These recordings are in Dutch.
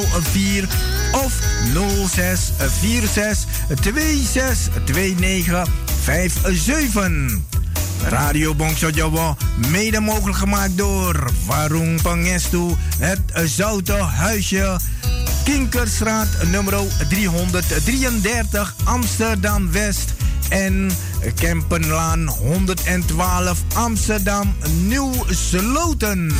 004 of 06 46 26 29 57. Radio Bongsojowo, mede mogelijk gemaakt door Warung Pangestu, het Zoute Huisje, Kinkerstraat nummer 333 Amsterdam West en Kempenlaan 112 Amsterdam Nieuw Sloten.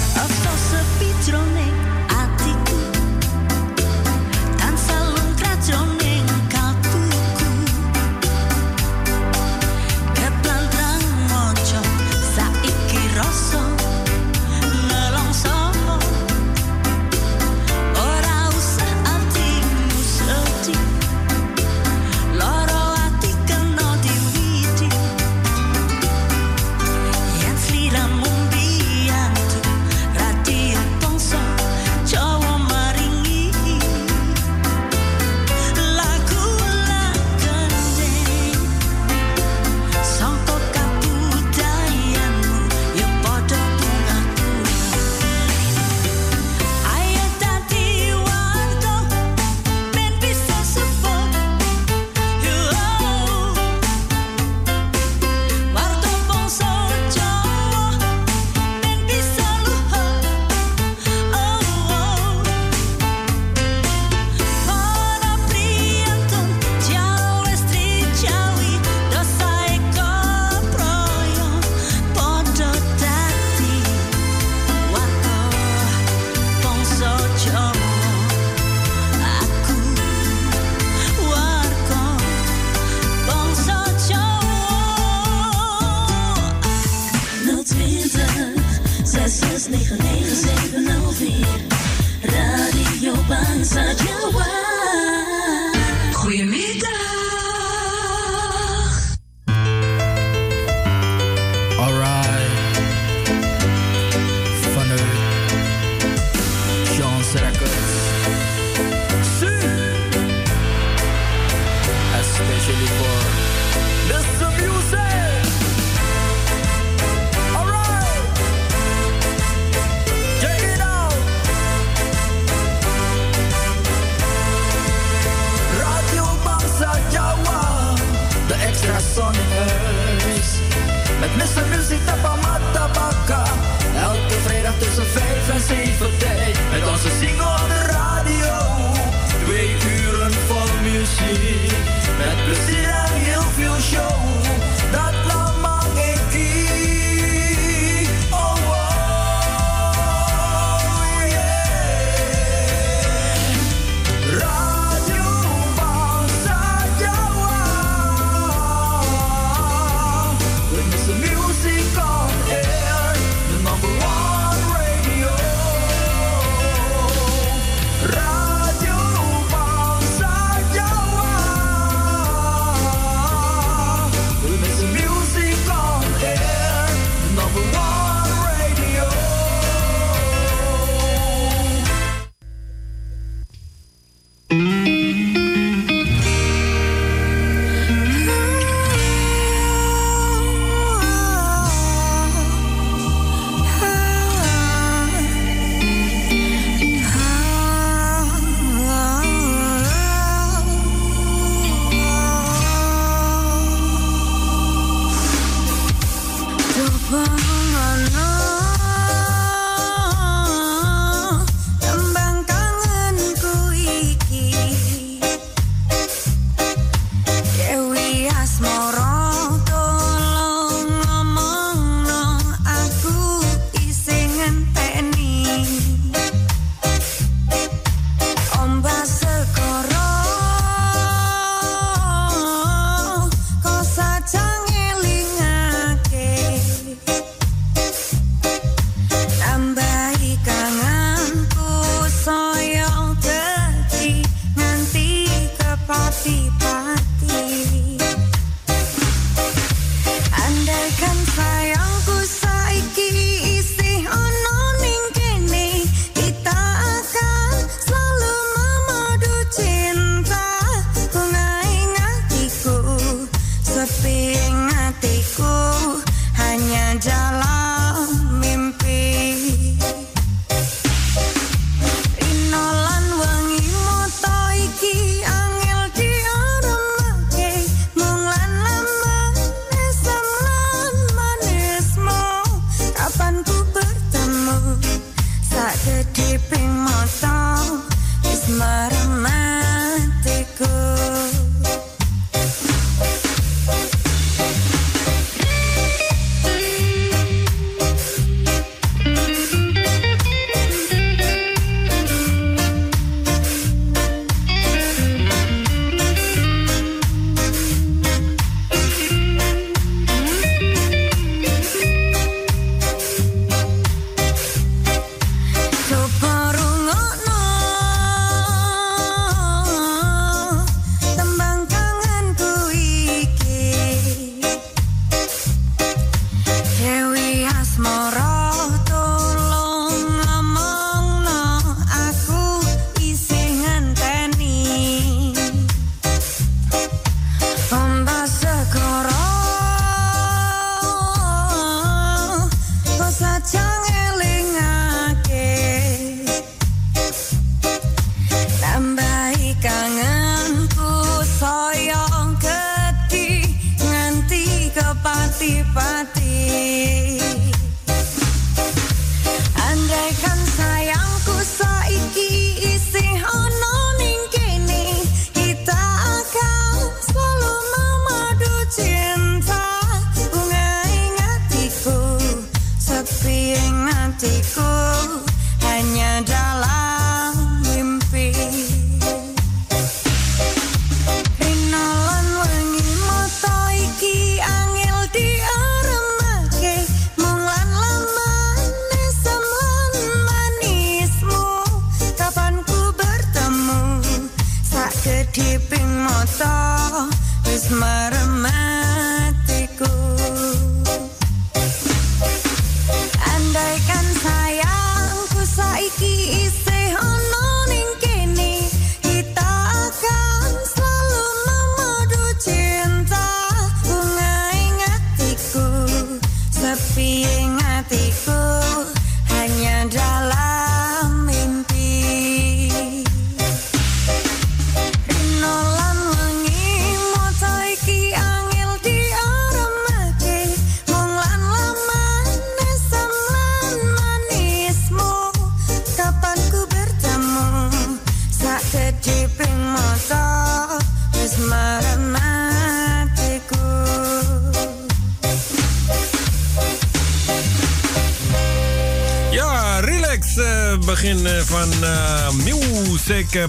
This matter man.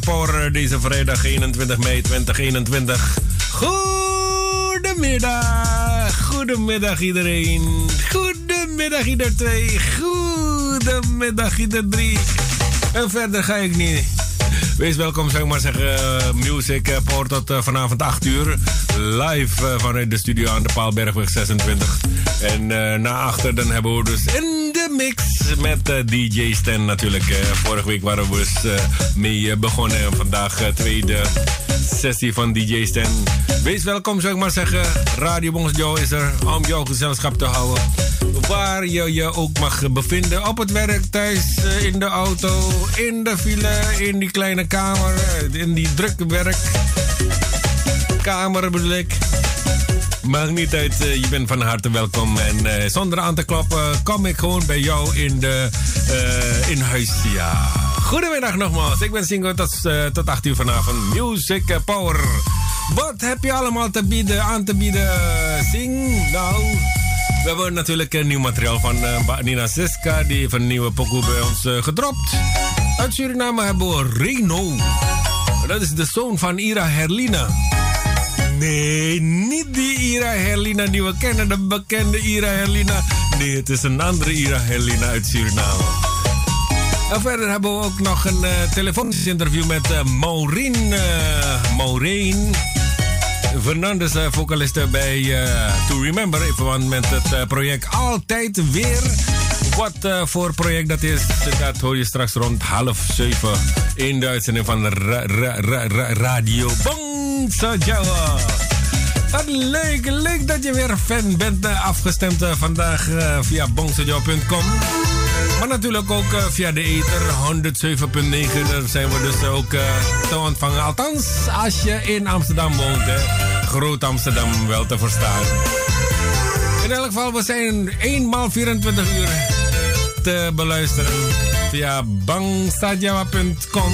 Voor deze vrijdag 21 mei 2021. Goedemiddag, goedemiddag iedereen. Goedemiddag ieder twee, goedemiddag ieder drie. En verder ga ik niet. Wees welkom, zou ik maar zeggen. Music Power tot eh, vanavond 8 uur. Live vanuit de studio aan de Paalbergweg 26. En uh, na achter dan hebben we dus in de mix met uh, DJ Stan natuurlijk. vorige week waren we dus mee begonnen. En vandaag tweede sessie van DJ Stan. Wees welkom, zou ik maar zeggen. Radio Bons Joe is er om jouw gezelschap te houden. Waar je je ook mag bevinden. Op het werk, thuis, in de auto, in de file, in die kleine kamer, in die drukke werkkamer bedoel ik. Maakt niet uit, je bent van harte welkom. En zonder aan te klappen kom ik gewoon bij jou in, de, uh, in huis. Ja. Goedemiddag nogmaals. Ik ben Singo tot, tot 8 uur vanavond. Music Power. Wat heb je allemaal te bieden, aan te bieden? Sing. Nou, we hebben natuurlijk nieuw materiaal van Nina Siska. Die heeft een nieuwe pokoe bij ons gedropt. Uit Suriname hebben we Reno. Dat is de zoon van Ira Herlina. Nee, niet die Ira Herlina die we kennen. De bekende Ira Herlina. Nee, het is een andere Ira Herlina uit Suriname. En verder hebben we ook nog een uh, telefonisch interview met uh, Maureen. Uh, Maureen Fernandes, vocaliste bij To Remember. In verband met het project Altijd Weer. Wat voor project dat is, dat hoor je straks rond half zeven in de uitzending van ra ra ra Radio Jawa. Wat leuk, leuk dat je weer fan bent afgestemd vandaag via bongsajawa.com. Maar natuurlijk ook via de ether 107.9. Daar zijn we dus ook te ontvangen. Althans, als je in Amsterdam woont. Groot Amsterdam wel te verstaan. In elk geval, we zijn eenmaal 24 uur te beluisteren via bangsadjawa.com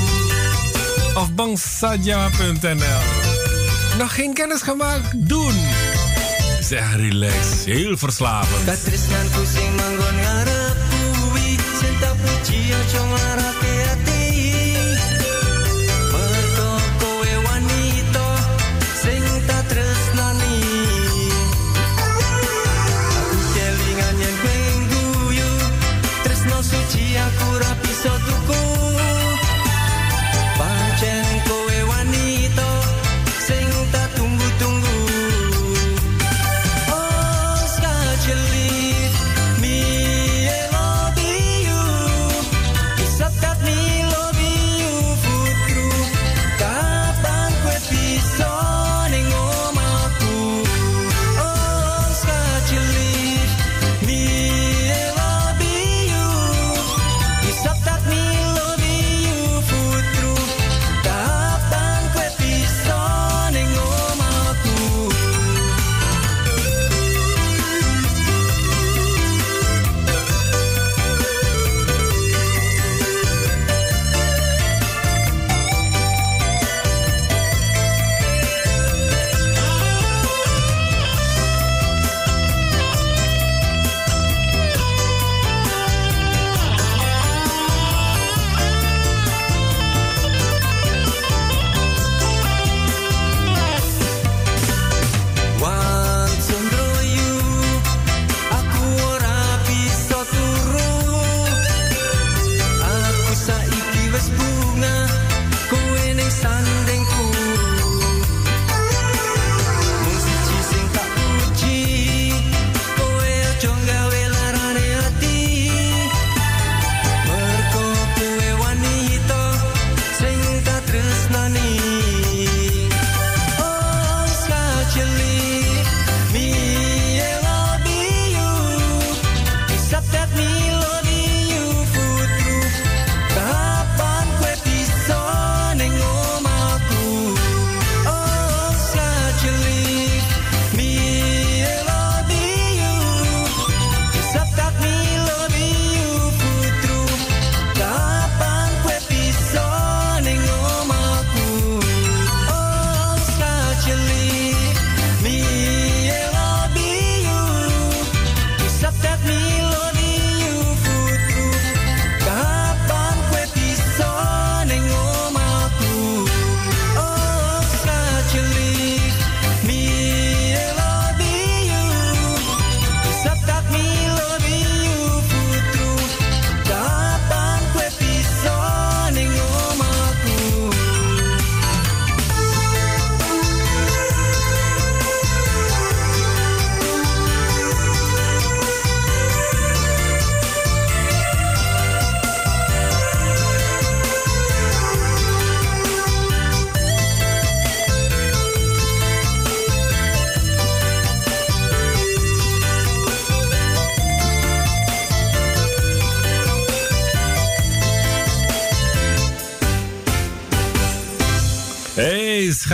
of bangsadjawa.nl. Nog geen kennis gemaakt? Doen! Zeg relax, heel verslavend. cinta puji ojo ngarake ati Mergo kowe wanita sing tak tresnani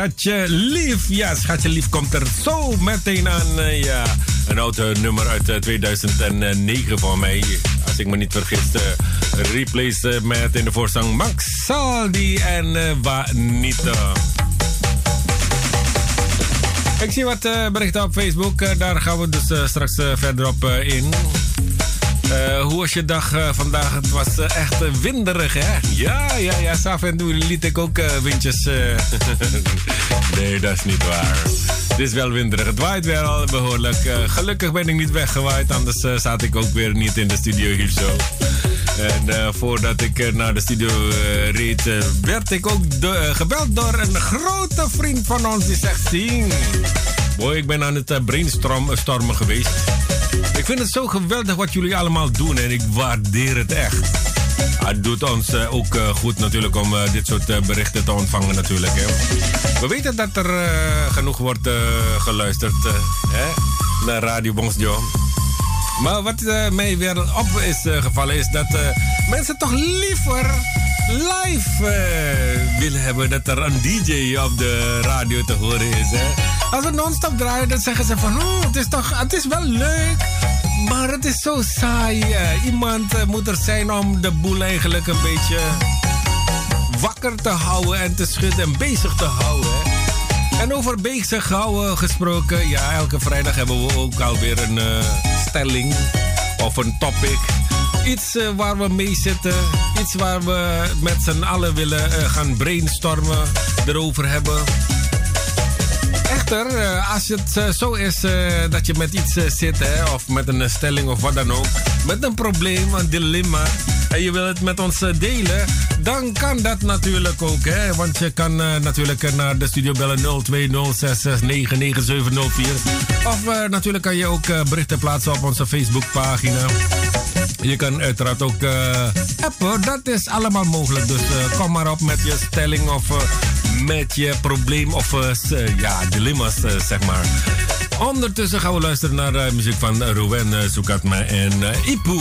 schatje lief. Ja, schatje lief komt er zo meteen aan. Uh, ja, een auto nummer uit 2009 voor mij. Als ik me niet vergis, uh, replace met in de voorzang Max Saldi en Wanita. Ik zie wat berichten op Facebook. daar gaan we dus straks verder op in. Uh, hoe was je dag uh, vandaag? Het was uh, echt winderig, hè? Ja, ja, ja. Saf en toe liet ik ook windjes. nee, dat is niet waar. Het is wel winderig. Het waait wel behoorlijk. gelukkig ben ik niet weggewaaid, anders zat ik ook weer niet in de studio hier zo. En voordat ik naar de studio reed, werd ik ook gebeld door een grote vriend van ons die zegt: Zien, boy, ik ben aan het brainstormen geweest. Ik vind het zo geweldig wat jullie allemaal doen en ik waardeer het echt. Het doet ons eh, ook eh, goed natuurlijk om eh, dit soort berichten te ontvangen natuurlijk. Hè. We weten dat er genoeg wordt geluisterd hè, naar Radio Bonsjo. Maar wat mij weer op is gevallen is dat mensen toch liever live willen hebben. Dat er een DJ op de radio te horen is. Hè. Als we non-stop draaien, dan zeggen ze van... Oh, het is toch het is wel leuk. Maar het is zo saai. Iemand eh, moet er zijn om de boel eigenlijk een beetje wakker te houden en te schudden en bezig te houden. En over bezig houden gesproken, ja, elke vrijdag hebben we ook alweer een uh, stelling of een topic. Iets waar we mee zitten, iets waar we met z'n allen willen gaan brainstormen, erover hebben. Echter, eh, als het eh, zo is eh, dat je met iets zit, hè, of met een stelling of wat dan ook, met een probleem, een dilemma, en je wil het met ons delen, dan kan dat natuurlijk ook. Hè? Want je kan natuurlijk naar de studio bellen 0206699704. Of natuurlijk kan je ook berichten plaatsen op onze Facebookpagina. Je kan uiteraard ook appen, dat is allemaal mogelijk. Dus kom maar op met je stelling of met je probleem of uh, ja, dilemma's, uh, zeg maar. Ondertussen gaan we luisteren naar muziek van Ruben Soekatma en Ipu.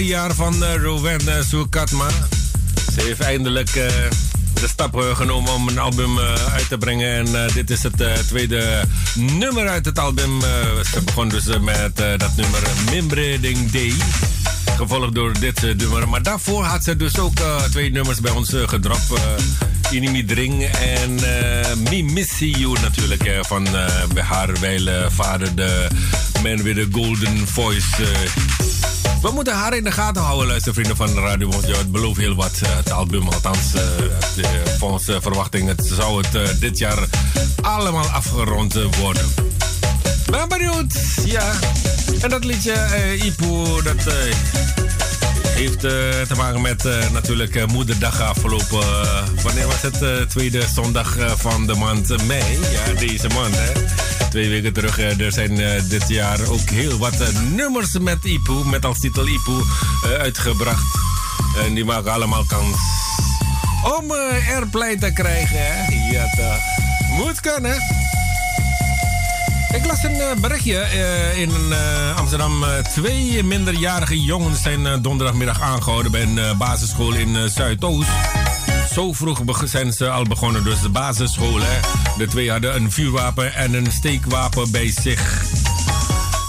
21 jaar van uh, Rowan uh, Soekatma. Ze heeft eindelijk uh, de stap genomen om een album uit te brengen. En dit is het tweede nummer uit het album. ze begon dus met dat nummer Mimbreding Day. Gevolgd door dit nummer. Maar daarvoor had ze dus ook twee nummers bij ons gedropt. Inimi Dring en Me Missy You natuurlijk. van haar wijle vader, de man with the golden voice. We moeten haar in de gaten houden, luistervrienden van Radio Ja, het belooft heel wat, uh, het album. Althans, uh, volgens uh, verwachting het zou het dit jaar allemaal afgerond worden. Ben benieuwd, ja. En dat liedje, Ipu, dat heeft te maken met natuurlijk Moederdag afgelopen. wanneer was het? tweede zondag van de maand mei. Ja, deze maand, hè twee weken terug. Eh, er zijn eh, dit jaar ook heel wat eh, nummers met Ipu, met als titel Ipu, uitgebracht. En die maken allemaal kans om airplay te krijgen. Hè? Ja, toch. Moet kunnen. Ik las een berichtje in Amsterdam. twee minderjarige jongens zijn donderdagmiddag aangehouden bij een basisschool in Zuidoost. Zo vroeg zijn ze al begonnen, dus de basisschool. Hè. De twee hadden een vuurwapen en een steekwapen bij zich.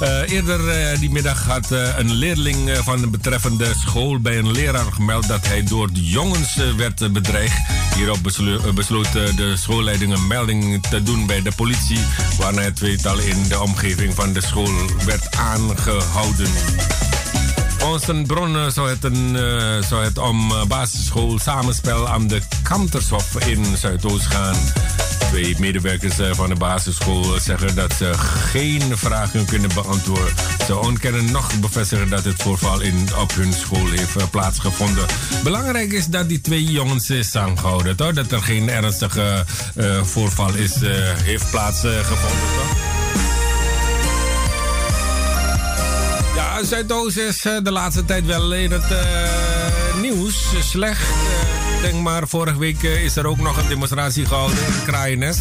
Uh, eerder uh, die middag had uh, een leerling van de betreffende school bij een leraar gemeld dat hij door de jongens werd bedreigd. Hierop beslo besloot de schoolleiding een melding te doen bij de politie, waarna het tweetal in de omgeving van de school werd aangehouden. Volgens een bron zou het, een, zou het om basisschool samenspel aan de Kantershof in Zuidoost gaan. Twee medewerkers uh, van de basisschool zeggen dat ze geen vragen kunnen beantwoorden. Ze ontkennen nog bevestigen dat het voorval in, op hun school heeft plaatsgevonden. Belangrijk is dat die twee jongens is aangehouden? Dat er geen ernstige voorval is, heeft plaatsgevonden, toch? Zuidoost is eh, de laatste tijd wel in het nieuws. Slecht. Denk maar, vorige week is er ook nog een demonstratie gehouden in Kraaienes.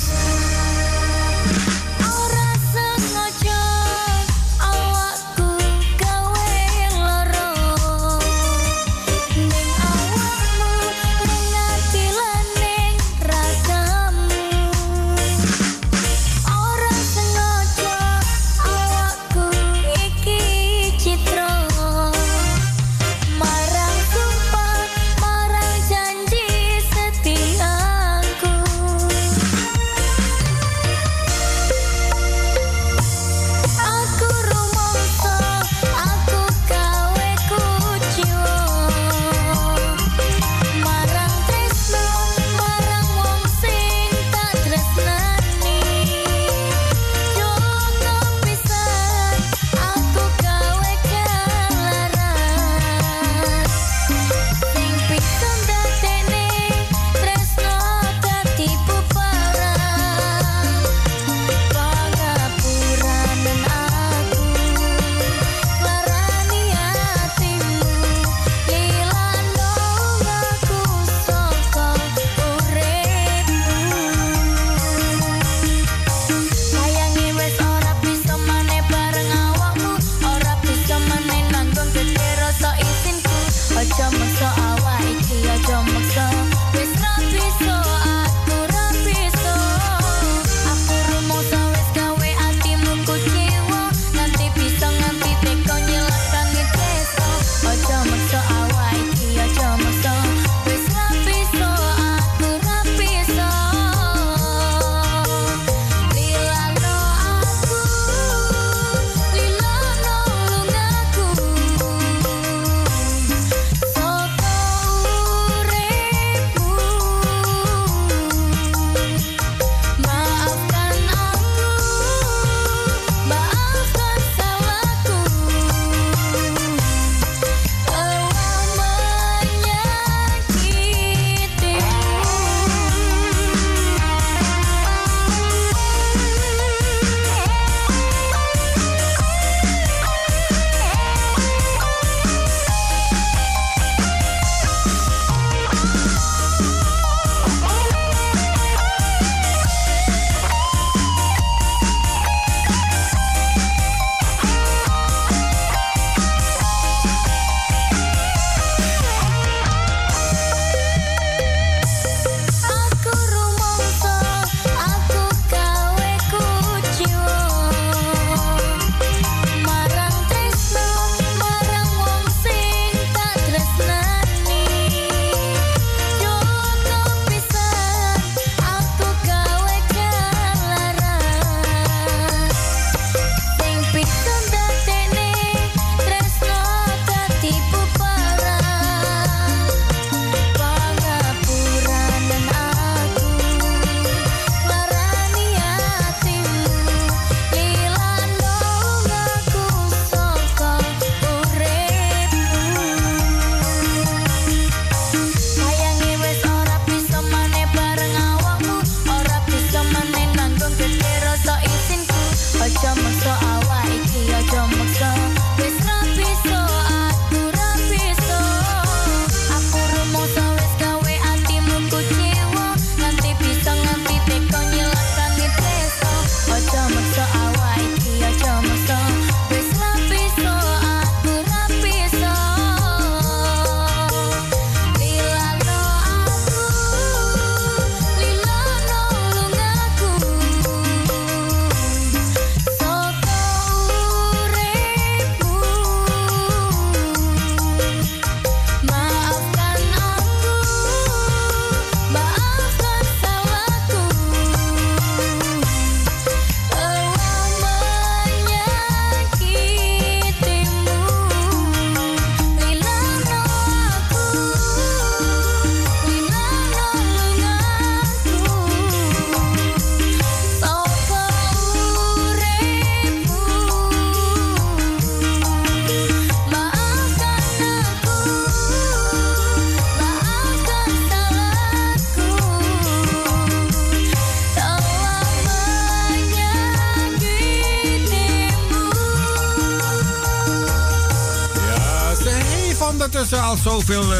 Zoveel uh,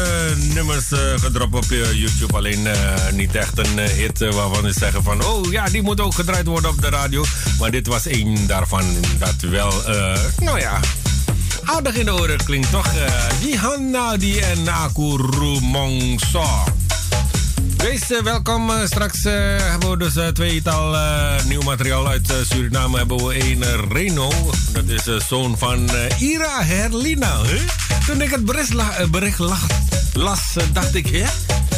nummers uh, gedropt op YouTube. Alleen niet echt een hit waarvan ze zeggen van... Oh ja, die moet ook gedraaid worden op de radio. Maar dit was één daarvan dat wel, nou ja... Aardig in de oren klinkt toch? die Hanna die en Akuru Mongso. Wees welkom. Straks hebben we dus tweetal nieuw materiaal uit Suriname. Hebben we een Reno. Dat is de zoon van Ira Herlina. Toen ik het bericht, bericht las, dacht ik... Hè?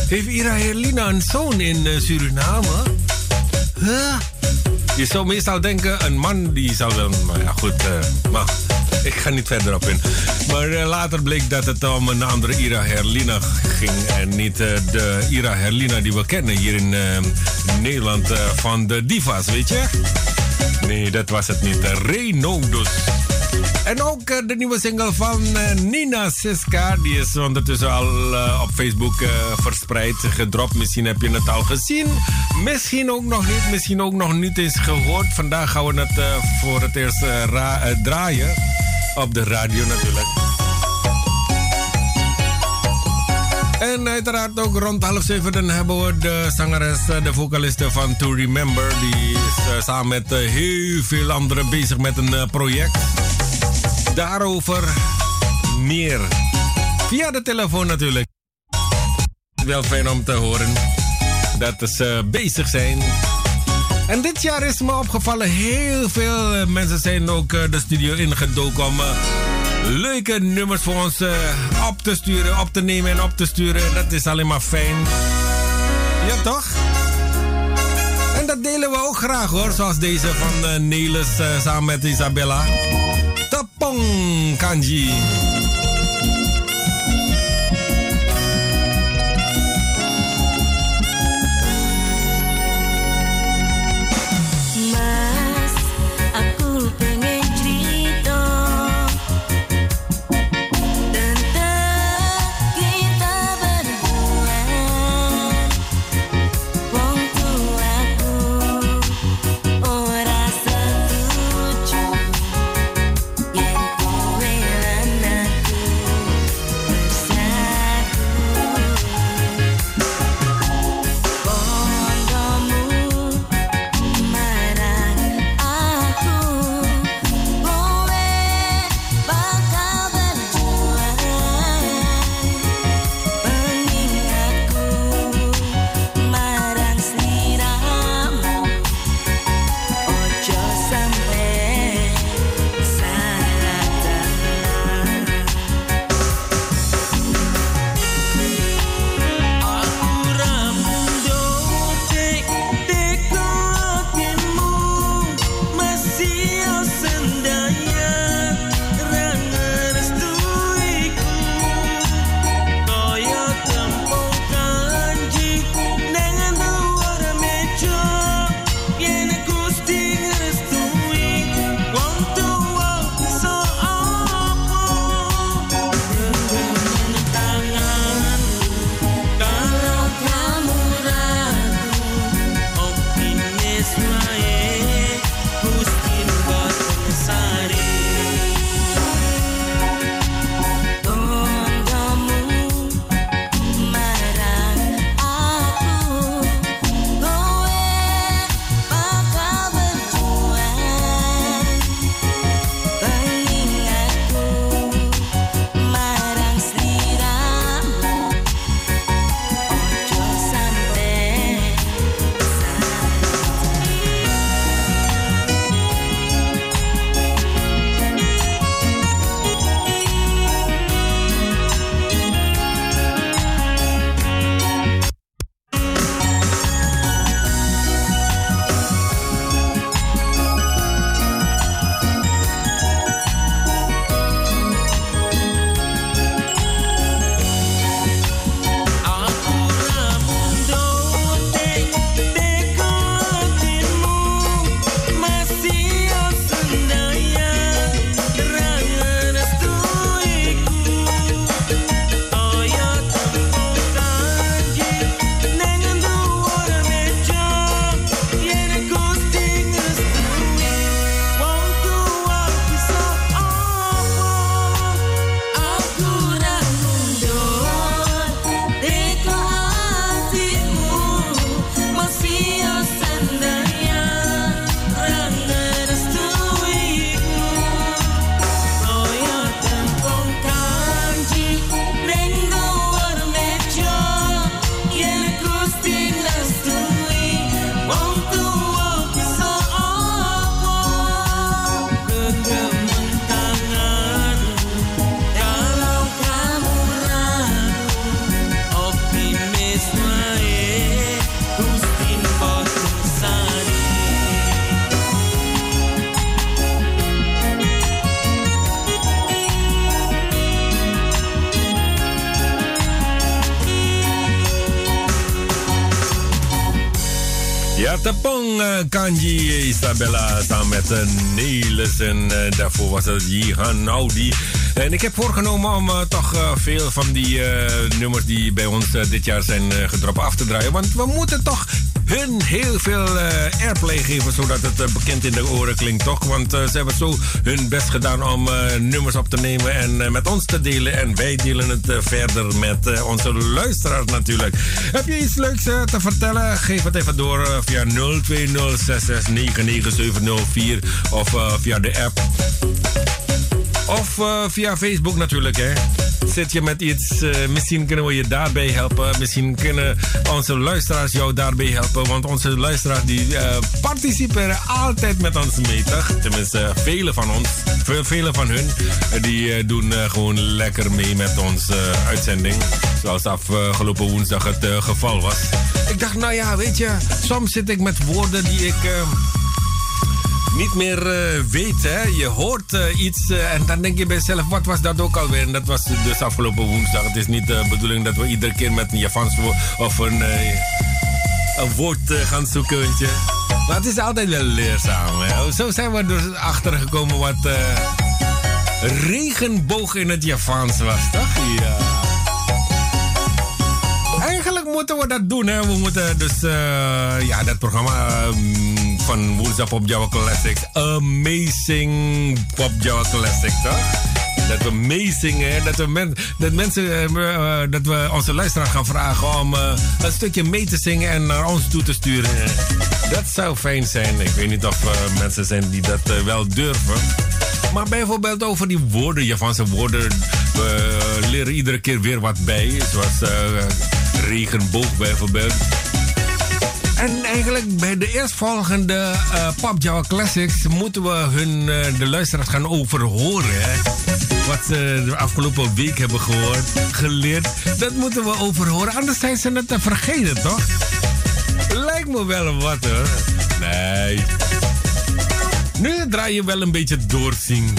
Heeft Ira Herlina een zoon in Suriname? Huh? Je zou meestal denken, een man die zal wel... Maar ja, goed. maar ik ga niet verder op in. Maar later bleek dat het om een andere Ira Herlina ging. En niet de Ira Herlina die we kennen hier in Nederland van de divas, weet je? Nee, dat was het niet. Reno dus. En ook de nieuwe single van Nina Siska. Die is ondertussen al op Facebook verspreid, gedropt. Misschien heb je het al gezien. Misschien ook nog niet. Misschien ook nog niet eens gehoord. Vandaag gaan we het voor het eerst draaien. Op de radio natuurlijk. En uiteraard ook rond half zeven hebben we de zangeres, eh, de vocaliste van To Remember. Die is samen met heel veel anderen bezig met een project. Daarover meer. Via de telefoon natuurlijk. Wel fijn om te horen dat ze bezig zijn en dit jaar is me opgevallen, heel veel eh, mensen zijn ook eh, de studio ingedoken om eh, leuke nummers voor ons op te sturen, op te nemen en op te sturen. Dat is alleen maar fijn. Ja, toch? En dat delen we ook graag hoor, zoals deze van Nelis samen met Isabella. Tapong Kanji. Ja, Kanji Isabella samen met uh, Nelis. En uh, daarvoor was het Jihan Audi. En ik heb voorgenomen om uh, toch veel van die nummers die bij ons dit jaar zijn gedropt af te draaien. Want we moeten toch hun heel veel airplay geven, zodat het bekend in de oren klinkt, toch? Want ze hebben zo hun best gedaan om nummers op te nemen en met ons te delen. En wij delen het verder met onze luisteraars natuurlijk. Heb je iets leuks te vertellen? Geef het even door via 02066997004 of via de app. Of via Facebook natuurlijk, hè. Zit je met iets, uh, misschien kunnen we je daarbij helpen. Misschien kunnen onze luisteraars jou daarbij helpen. Want onze luisteraars die uh, participeren altijd met ons mee, toch? Tenminste, vele van ons, veel, van hun, die doen gewoon lekker mee met onze uitzending. Zoals afgelopen woensdag het geval was. Ik dacht, nou ja, weet je, soms zit ik met woorden die ik niet meer uh, weet. Hè? Je hoort uh, iets uh, en dan denk je bij jezelf, wat was dat ook alweer? En dat was dus afgelopen woensdag. Het is niet de bedoeling dat we iedere keer met een Javans of een, een woord gaan zoeken, weet je. Maar het is altijd wel leerzaam. Zo zijn we dus achtergekomen wat regenboog in het Javans was, toch? Ja. Eigenlijk moeten we dat doen, hè. We moeten dus, ja, dat programma... Van Woensdag Pop Java Classics. Amazing Pop Java Classics, toch? Dat we meezingen, dat, dat mensen, uh, dat we onze luisteraars gaan vragen om uh, een stukje mee te zingen en naar ons toe te sturen. Dat zou fijn zijn. Ik weet niet of uh, mensen zijn die dat wel durven. Maar bijvoorbeeld over die woorden, Japanse woorden. We leren iedere keer weer wat bij. Zoals regenboog bijvoorbeeld. En eigenlijk bij de eerstvolgende uh, Pop Java Classics moeten we hun, uh, de luisteraars gaan overhoren. Wat ze de afgelopen week hebben gehoord, geleerd. Dat moeten we overhoren, anders zijn ze het te vergeten, toch? Lijkt me wel wat hoor. Nee. Nu draai je wel een beetje doorzien.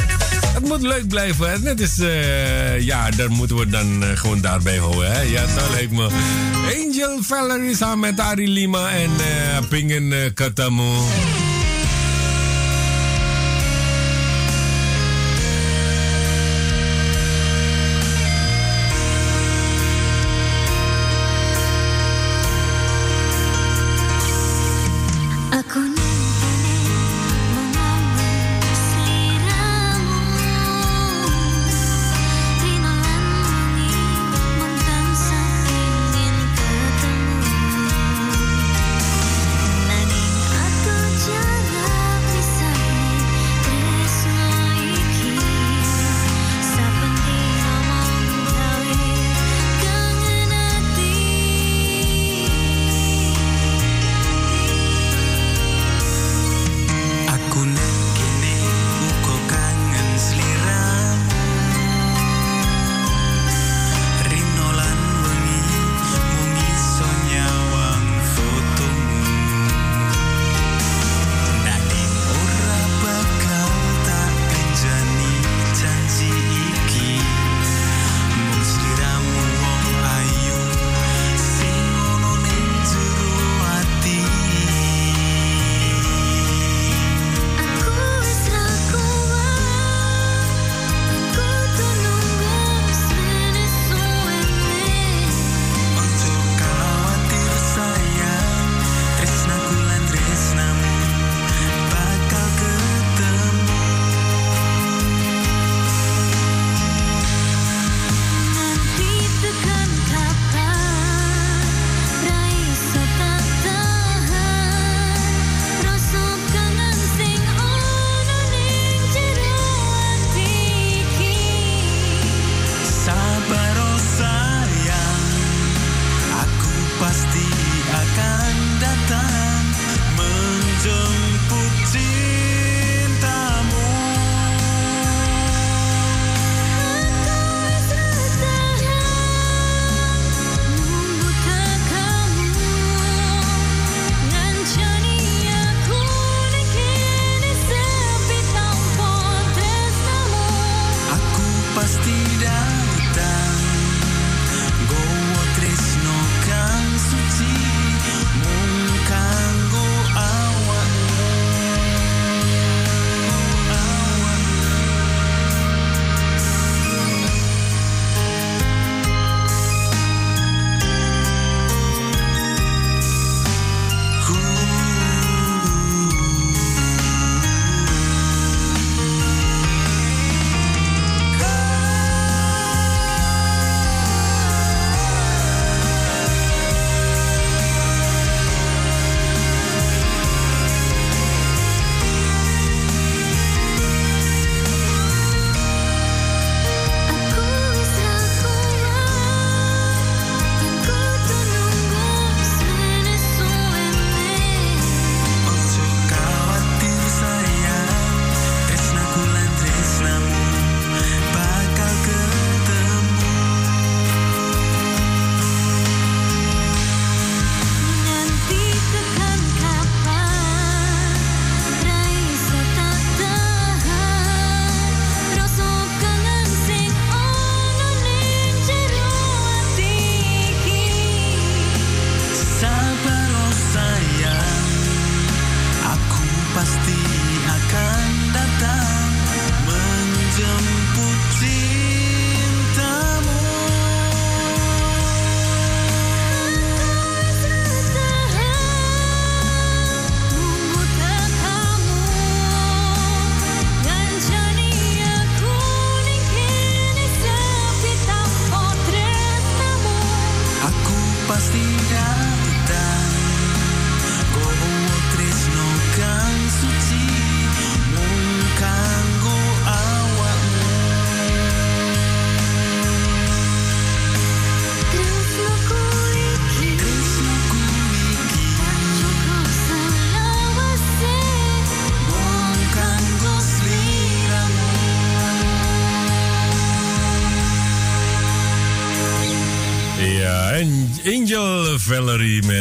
Het moet leuk blijven. Hè? Net is, uh, ja, daar moeten we dan uh, gewoon daarbij houden. Hè? Ja, dat lijkt me. Angel Valerie samen met Ari Lima en uh, Pingen uh, Katamo.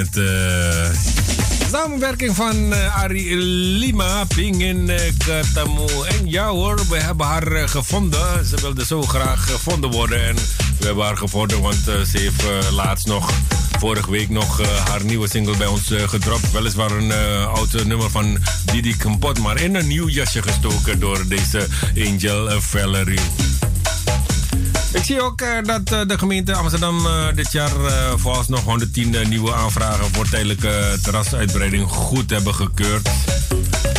Met uh, samenwerking van uh, Ari Lima, Pingin uh, Katamu. En ja hoor, we hebben haar gevonden. Ze wilde zo graag gevonden worden. En we hebben haar gevonden, want ze heeft laatst nog, vorige week nog, haar nieuwe single bij ons gedropt. Weliswaar een oud nummer van Didi Kempot, maar in een nieuw jasje gestoken door deze Angel Valerie. Ik zie ook uh, dat uh, de gemeente Amsterdam uh, dit jaar volgens nog 110 nieuwe aanvragen voor tijdelijke terrasuitbreiding goed hebben gekeurd.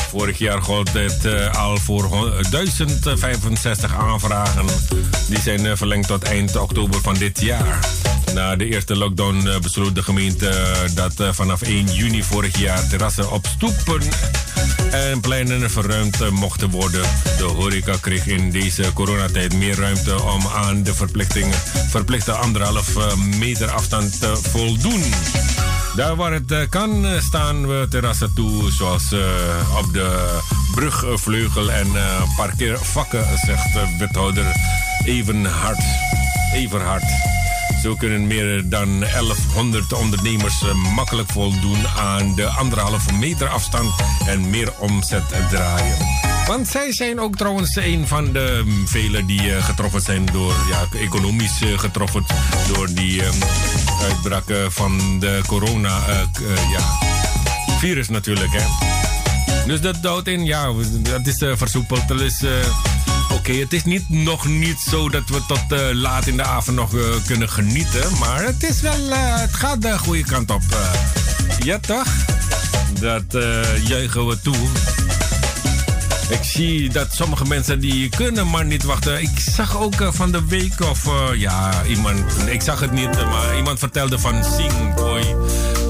Vorig jaar gold het al voor 1065 aanvragen. Die zijn verlengd tot eind oktober van dit jaar. Na de eerste lockdown besloot de gemeente dat vanaf 1 juni vorig jaar terrassen op stoepen en pleinen verruimd mochten worden. De horeca kreeg in deze coronatijd meer ruimte om aan de verplichtingen, verplichte anderhalf eh, meter afstand te voldoen. Daar waar het eh, kan staan we terrassen toe, zoals op de brugvleugel en parkeervakken, zegt wethouder Evenhard. Everhard. Zo kunnen meer dan 1100 ondernemers eh, makkelijk voldoen aan de anderhalve meter afstand en meer omzet draaien. Want zij zijn ook trouwens een van de mm, velen die eh, getroffen zijn door, ja, economisch eh, getroffen door die um, uitbraak van de corona, ja, virus natuurlijk. Hè. Dus dat houdt in, ja, dat is versoepeld. Dat is Oké, het is niet, nog niet zo dat we tot uh, laat in de avond nog uh, kunnen genieten. Maar het is wel, uh, het gaat de goede kant op. ja, toch? Dat juichen we toe. Ik zie dat sommige mensen die kunnen maar niet wachten. Ik zag ook van de week of ja, iemand, ik zag het niet, maar iemand vertelde van Singboy.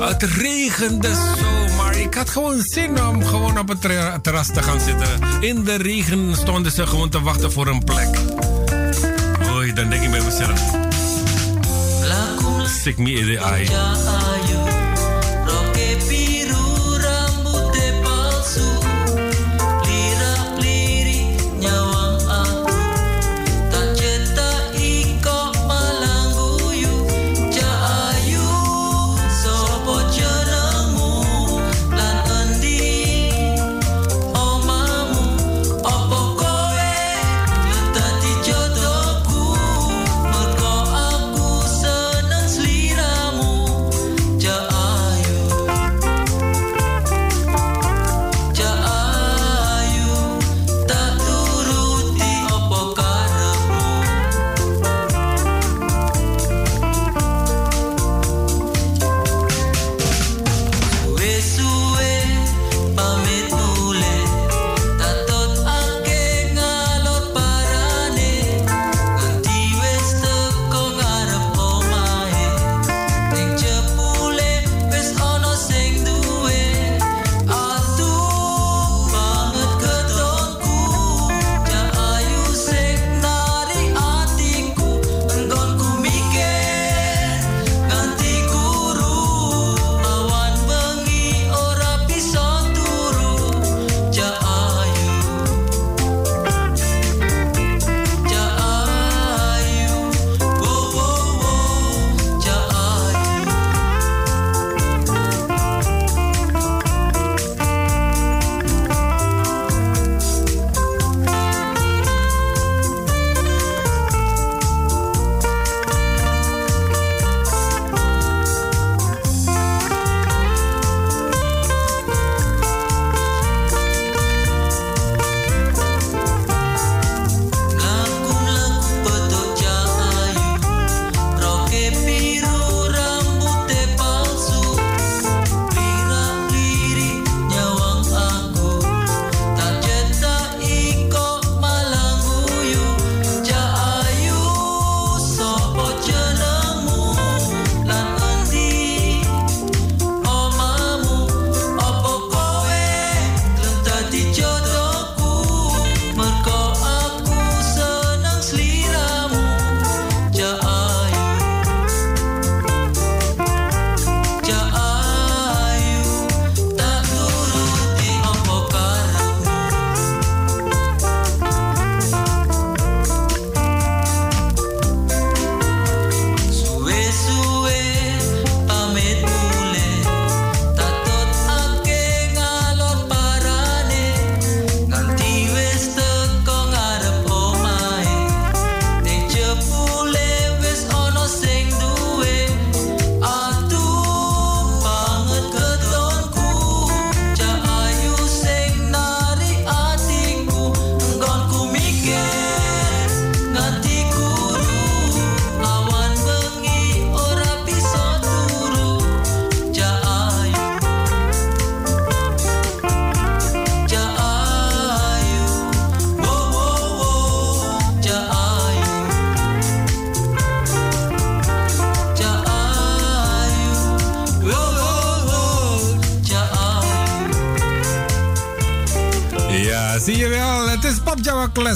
Het regende zo, maar ik had gewoon zin om gewoon op het terras te gaan zitten. In de regen stonden ze gewoon te wachten voor een plek. Oei, dan denk ik bij mezelf. Stick me in the eye.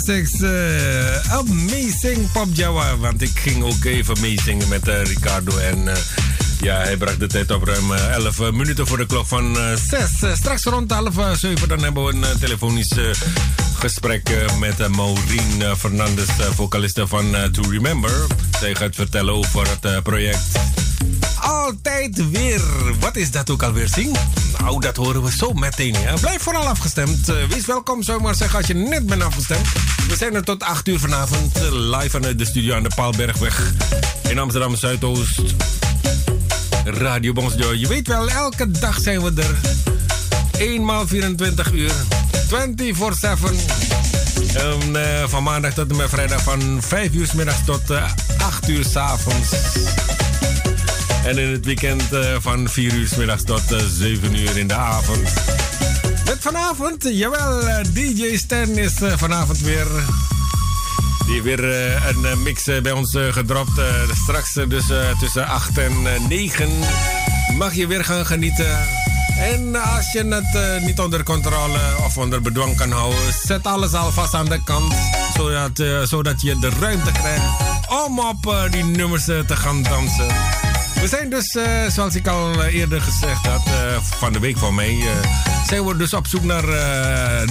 Java Classics. Uh, amazing Pop Java. Want ik ging ook even meezingen met uh, Ricardo. En uh, ja, hij bracht de tijd op ruim 11 minuten voor de klok van 6. straks rond half 7 dan hebben we een telefonisch gesprek met Maureen Fernandes, vocaliste van To Remember. Zij gaat vertellen over het project altijd weer. Wat is dat ook alweer, Sing? Nou, dat horen we zo meteen. Blijf vooral afgestemd. Uh, wees welkom, zou ik maar zeggen, als je net bent afgestemd. We zijn er tot 8 uur vanavond. Uh, live vanuit de studio aan de Paalbergweg in Amsterdam Zuidoost. Radio Bonsjo. Je weet wel, elke dag zijn we er. Eenmaal 24 uur. 24-7. Um, uh, van maandag tot en met vrijdag van 5 uur s middags tot 8 uur s avonds. En in het weekend uh, van 4 uur s middags tot uh, eh, 7 uur in de avond. Met vanavond, jawel, eh, DJ Stan is vanavond weer. Die weer een mix bij ons gedropt. straks dus tussen 8 en 9 mag je weer gaan genieten. En als je het niet onder controle of onder bedwang kan houden, zet alles alvast aan de kant. Zodat, zodat je de ruimte krijgt om op die nummers te gaan dansen. We zijn dus, uh, zoals ik al eh, eerder gezegd had, uh, van de week van mij, zijn we dus op zoek naar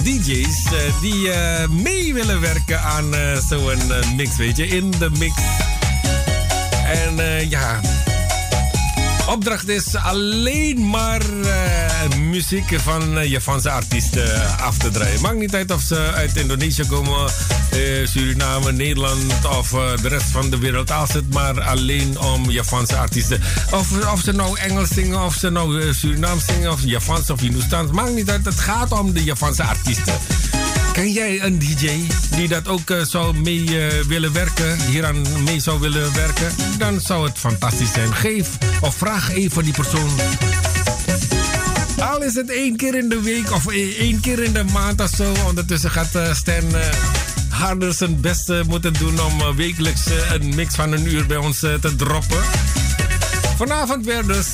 DJ's die mee willen werken aan zo'n mix, weet je, in de mix. En ja, opdracht is alleen maar uh, muziek van uh, Japanse artiesten af te draaien. Maakt niet uit of ze uit Indonesië komen, uh, Suriname, Nederland of de rest van de wereld. Als het maar alleen om Japanse artiesten. Of, of ze nou Engels zingen, of ze nou Surinaam zingen, of Japans of Hindoestaans. Maakt niet uit, het gaat om de Japanse artiesten. Ken jij een DJ die dat ook uh, zou mee uh, willen werken, hieraan mee zou willen werken? Dan zou het fantastisch zijn. Geef of vraag even die persoon. Al is het één keer in de week of één keer in de maand of zo. Ondertussen gaat Stan harder zijn best moeten doen om wekelijks een mix van een uur bij ons te droppen. Vanavond weer dus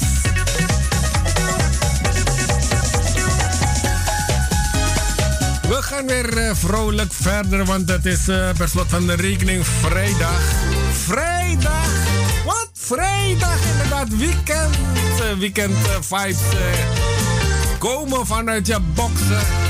gaan weer uh, vrolijk verder, want het is uh, per slot van de rekening vrijdag. Vrijdag! Wat? Vrijdag, inderdaad, weekend. Uh, weekend vibes komen vanuit je boksen.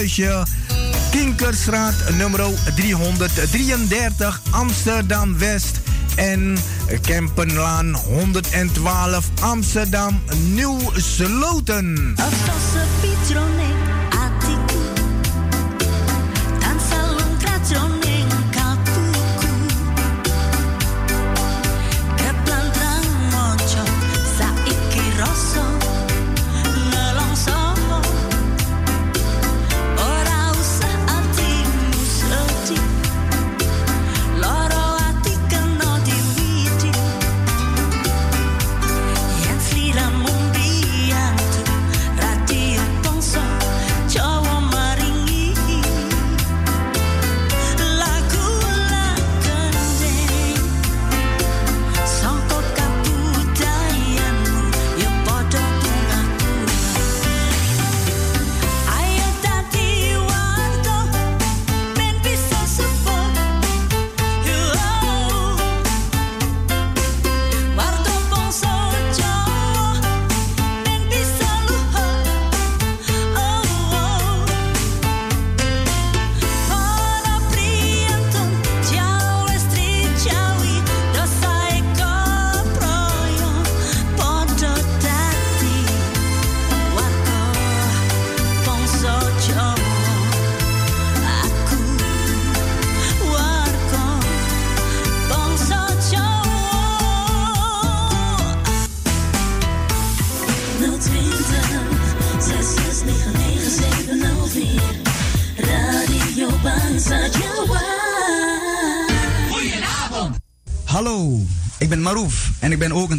Huisje. Kinkerstraat nummer 333 Amsterdam West. En Kempenlaan 112 Amsterdam Nieuw Sloten.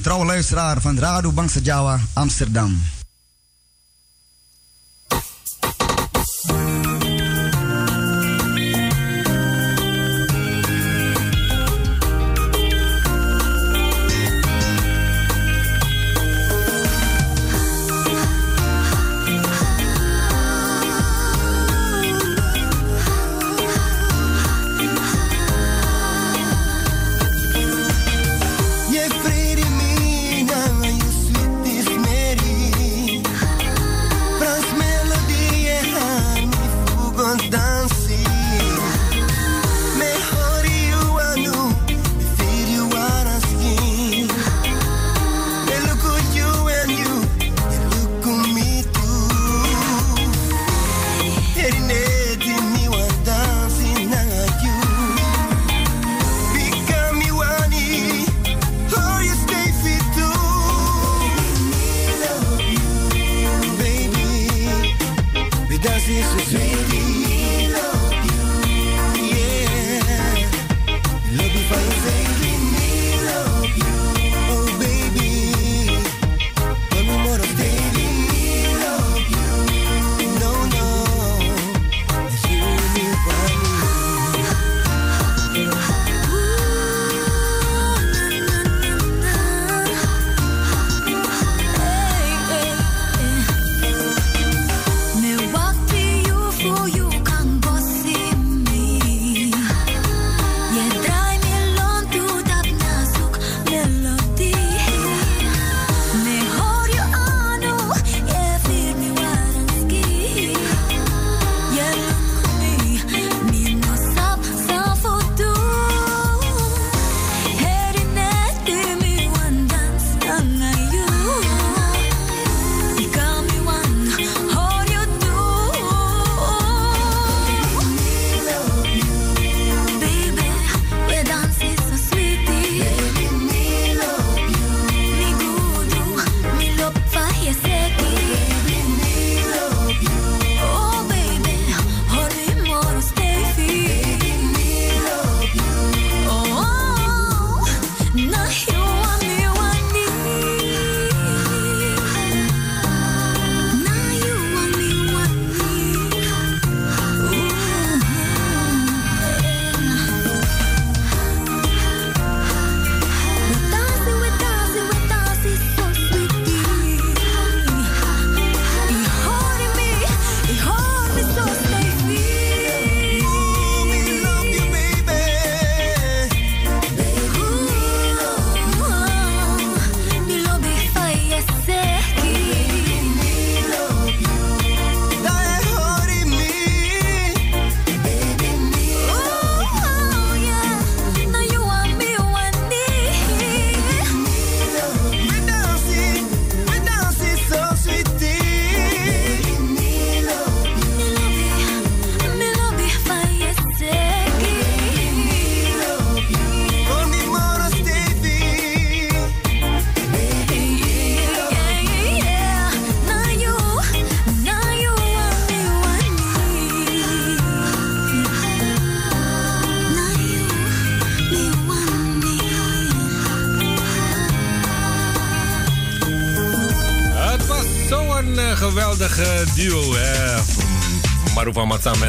Trouwe luisteraar van Radio Bangsa Jawa Amsterdam.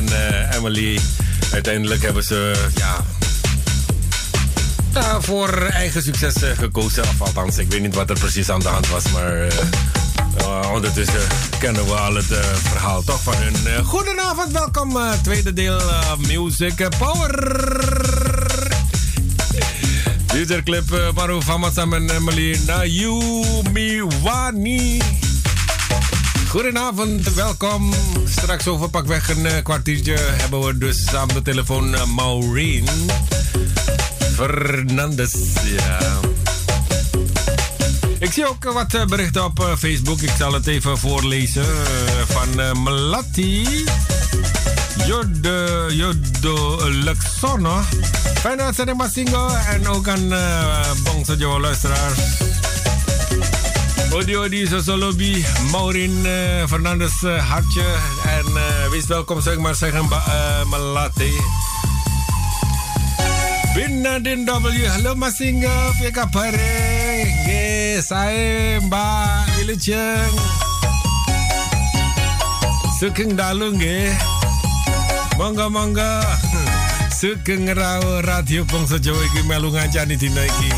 En uh, Emily. Uiteindelijk hebben ze, ja... voor eigen succes gekozen. Of althans, ik weet niet wat er precies aan de hand was, maar... Uh, ondertussen kennen we al het verhaal toch van hun. Goedenavond, welkom. tweede deel Music Power. Dit is de clip uh, Famasam en Emily Nayumi Wani. Goedenavond, welkom. Straks over pakweg een uh, kwartiertje hebben we dus aan de telefoon uh, Maureen Fernandes. Ja. Ik zie ook wat berichten op Facebook. Ik zal het even voorlezen. van Melati. Jodo, Jodo Luxono. Fijne uitzending Masingo. En ook aan uh, Bongse Jawa luisteraars. Odi Odi Sosolobi, Maureen uh, Fernandes uh, Hartje. En uh, wees welkom, zeg maar zeggen, uh, Malate. Bin W, hallo Masingo, Pika Pare. Ge, saya Mbak Wilujeng. Sukeng dalung, ge. Monggo, monggo. Sugeng rawo radio bangsa Jawa iki melu ngancani dina iki.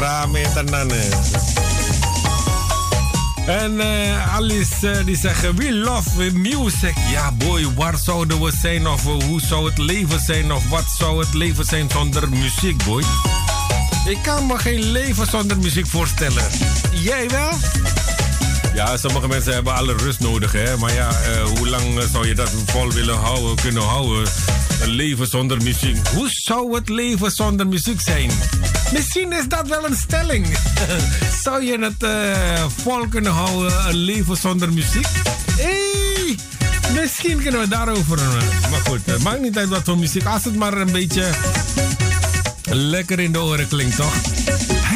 Rame tenan. En uh, Alice uh, die zeggen, we love music. Ja boy, waar zouden we zijn of hoe zou het leven zijn of wat zou het leven zijn zonder muziek boy? Ik kan me geen leven zonder muziek voorstellen. Jij wel? Ja, sommige mensen hebben alle rust nodig, hè. Maar ja, uh, hoe lang zou je dat vol willen houden, kunnen houden? Een leven zonder muziek. Hoe zou het leven zonder muziek zijn? Misschien is dat wel een stelling. zou je het uh, vol kunnen houden, een leven zonder muziek? Hey, misschien kunnen we daarover. Maar goed, het maakt niet uit wat voor muziek. Als het maar een beetje lekker in de oren klinkt, toch?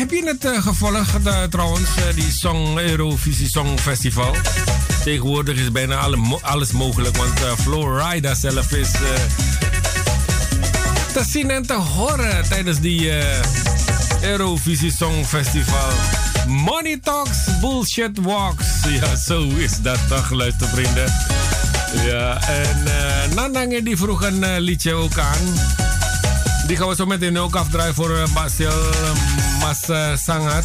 Heb je het uh, gevolgd uh, trouwens, uh, die Song Eurovisie Songfestival? Tegenwoordig is bijna alle, alles mogelijk, want Florida zelf is te zien en te horen tijdens die Eurovisie Songfestival. Money Talks, Bullshit Walks. Ja, zo is dat toch, luistervrienden. Ja, en Nandange die vroeg een liedje ook aan. Die gaan we zo meteen ook afdraaien voor uh, Mas uh, Sangat.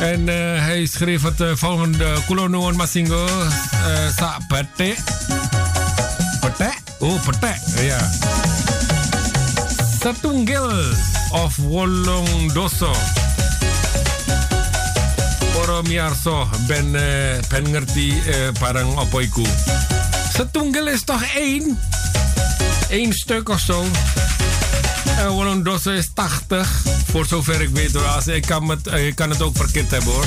En uh, hij schreef het uh, volgende Kulonuan Masingo uh, Sa Pete. Pete? Oh, Pete. Ja. Satunggil of Wolong Doso. Poro miarso ben, uh, ben ngerti uh, parang opoiku. Satunggil is toch één? Eén stuk of zo. En Doso is 80. Voor zover ik weet hoor. Ik, kan het, ik kan het ook verkeerd hebben hoor.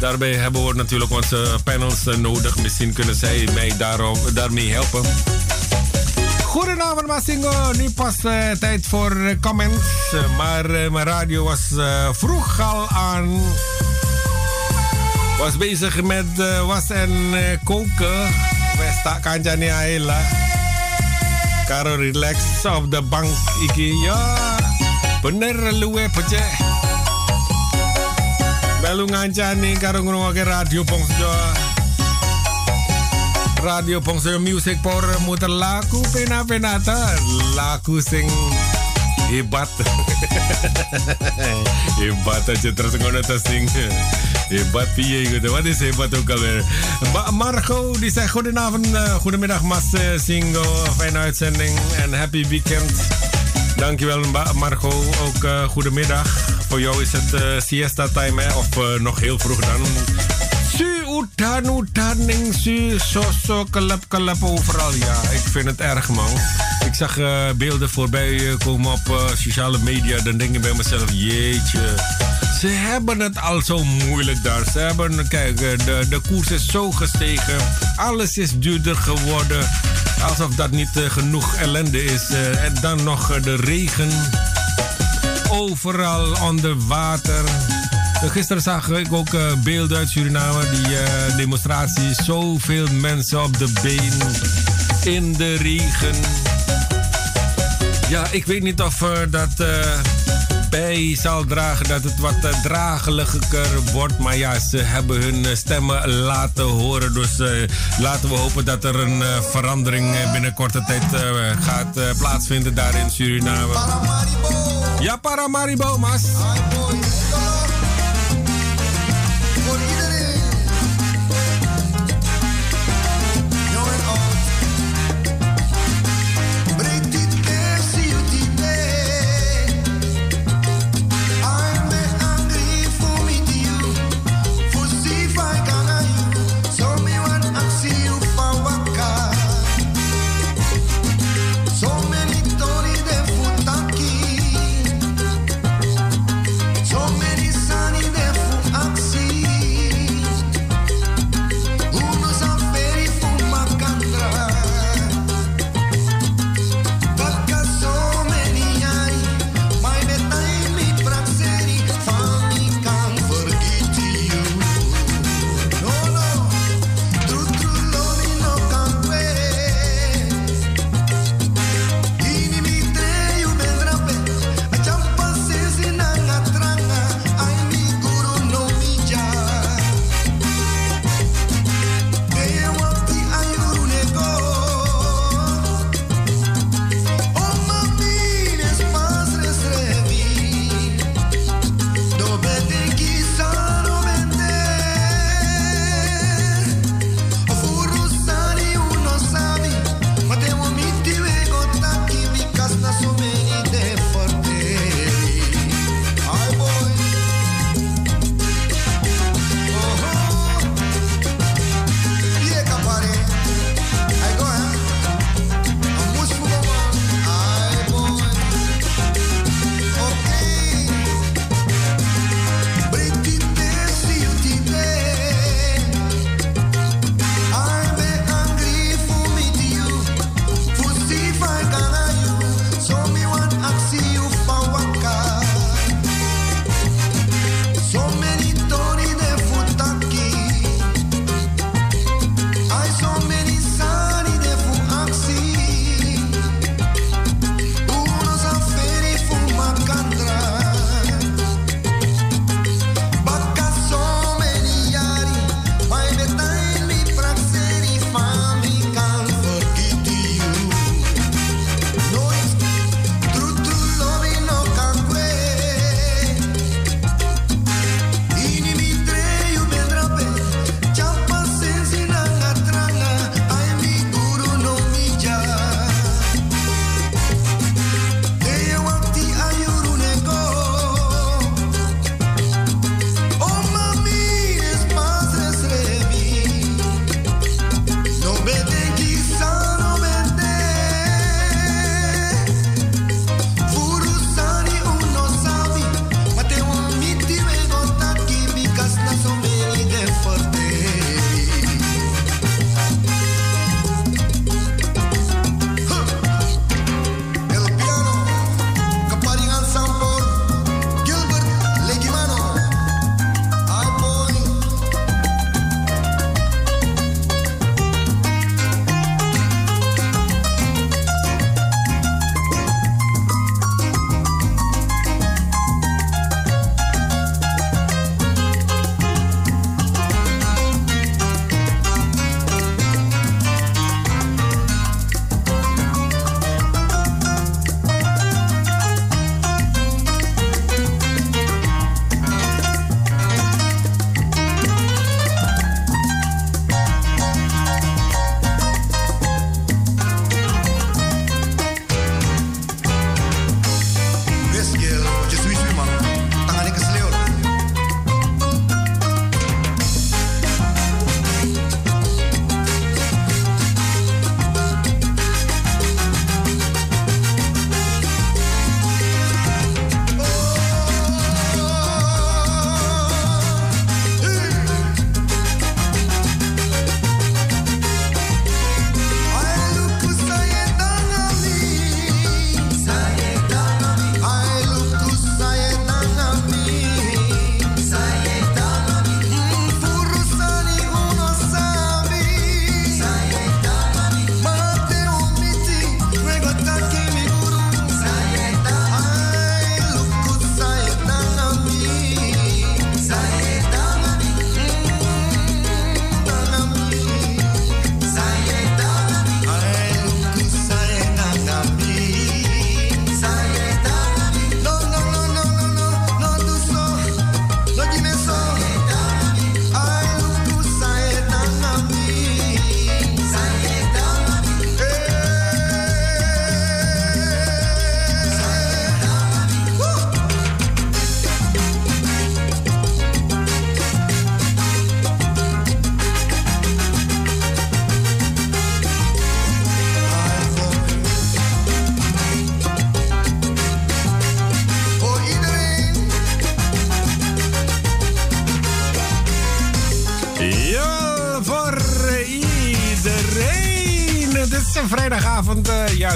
Daarbij hebben we natuurlijk onze panels nodig. Misschien kunnen zij mij daarom, daarmee helpen. Goedenavond Masingo. Nu pas uh, tijd voor comments. Maar mijn radio was vroeg al aan. Was bezig met was en koken. Westa Kanjani Aela. Karo relax op de bank. Iki ya. Bener luwe pece. Belu ngancani karo ngrungokke radio Pongso. Radio Pongso Music Power muter lagu pena-penata. Lagu sing hebat. hebat aja terus ngono sing. Hebat piye. Wat is hebat ook alweer. Marco die zegt goedenavond, uh, goedemiddag Mas uh, Singo. Fijne uitzending en happy weekend. Dankjewel Marco, ook uh, goedemiddag. Voor jou is het siesta time hè? of nog heel vroeg dan. Su udan udaning su soso kelep kelep overal. Ja, ik vind het erg man. Ik zag beelden voorbij komen op sociale media. Dan denk ik bij mezelf, jeetje. Ze hebben het al zo moeilijk daar. Ze hebben, kijk, de, de koers is zo gestegen. Alles is duurder geworden. Alsof dat niet uh, genoeg ellende is. Uh, en dan nog uh, de regen. Overal onder water. Gisteren zag ik ook beelden uit Suriname. Die demonstratie. Zoveel mensen op de been. In de regen. Ja, ik weet niet of dat bij zal dragen dat het wat uh, dragelijker wordt. Maar ja, ze hebben hun stemmen laten horen. Dus laten we hopen dat er een verandering binnen korte tijd gaat plaatsvinden daar in Suriname. Ja, Paramaribo, mas.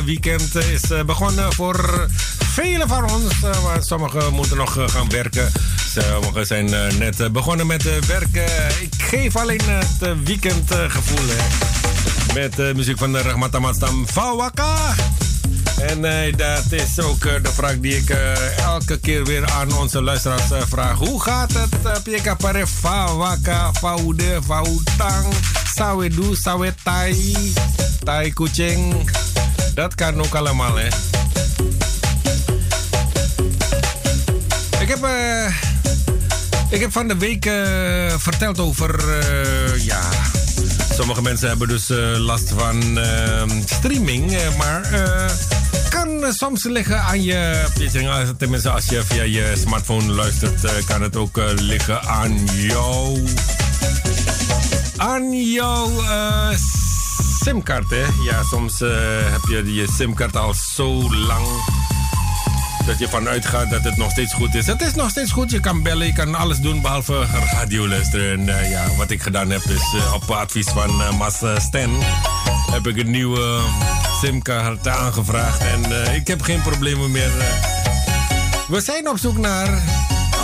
Weekend is uh, begonnen voor velen van ons. Uh, maar sommigen moeten nog gaan werken. Sommigen zijn net begonnen met werken. Ik geef alleen het weekendgevoel. met muziek van de Rahmatamastam Fawaka. En dat is ook de vraag die ik elke keer weer aan onze luisteraars vraag. Hoe gaat het? Pika pare fa waka faude fautang sawedu sawetai tai kucing. Dat kan ook allemaal hè. Ik heb, ik heb van de week verteld over ja sommige mensen hebben dus last van streaming. maar kan eh, soms liggen aan je. Tenminste, als je via je smartphone luistert, eh, kan het ook eh, liggen aan jou. Aan jouw simkaart, hè? Ja, soms heb je je simkaart al zo lang dat je vanuit gaat dat het nog steeds goed is. Het is nog steeds goed. Je kan bellen, je kan alles doen behalve radio luisteren. En ja, wat ik gedaan heb is op advies van uh, Stan heb ik een nieuwe simkaart aangevraagd. En ik heb geen problemen meer. We zijn op zoek naar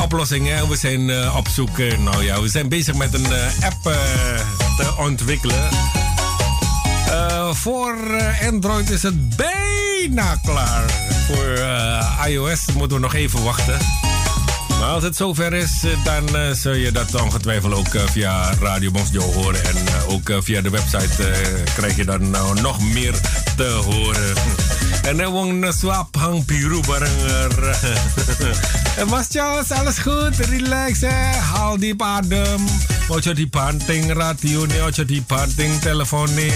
oplossingen. We zijn op zoek, nou ja, we zijn bezig met een app te ontwikkelen. Voor Android is het bijna klaar. Voor iOS moeten we nog even wachten. Maar als het zover is, eh, dan zul je dat ongetwijfeld ook via Radio Bonsjo horen. En ook via de website krijg je dan nog meer te horen. En dan wong swap hang piru barenger. En was Charles, alles goed? Relax hè. Haal diep adem. Ojo die panting radio nih, ojo die panting telefoon nih.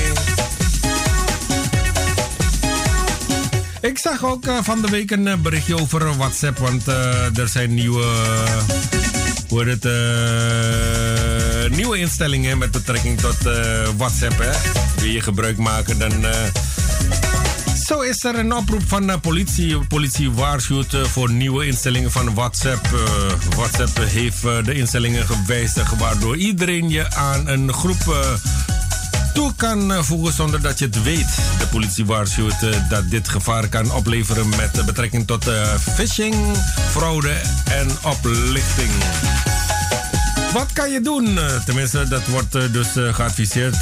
Ik zag ook uh, van de week een uh, berichtje over WhatsApp, want uh, er zijn nieuwe, hoe het, nieuwe instellingen met betrekking tot WhatsApp. Hè. Wil je gebruik maken, dan. Zo is er een oproep van de politie. Politie waarschuwt voor nieuwe instellingen van WhatsApp. WhatsApp heeft de instellingen gewijzigd, waardoor iedereen je aan een groep toe kan eh, voegen zonder dat je het weet. De politie waarschuwt eh, dat dit gevaar kan opleveren met betrekking tot eh, phishing, fraude en oplichting. Wat kan je doen? Tenminste, dat wordt dus geadviseerd.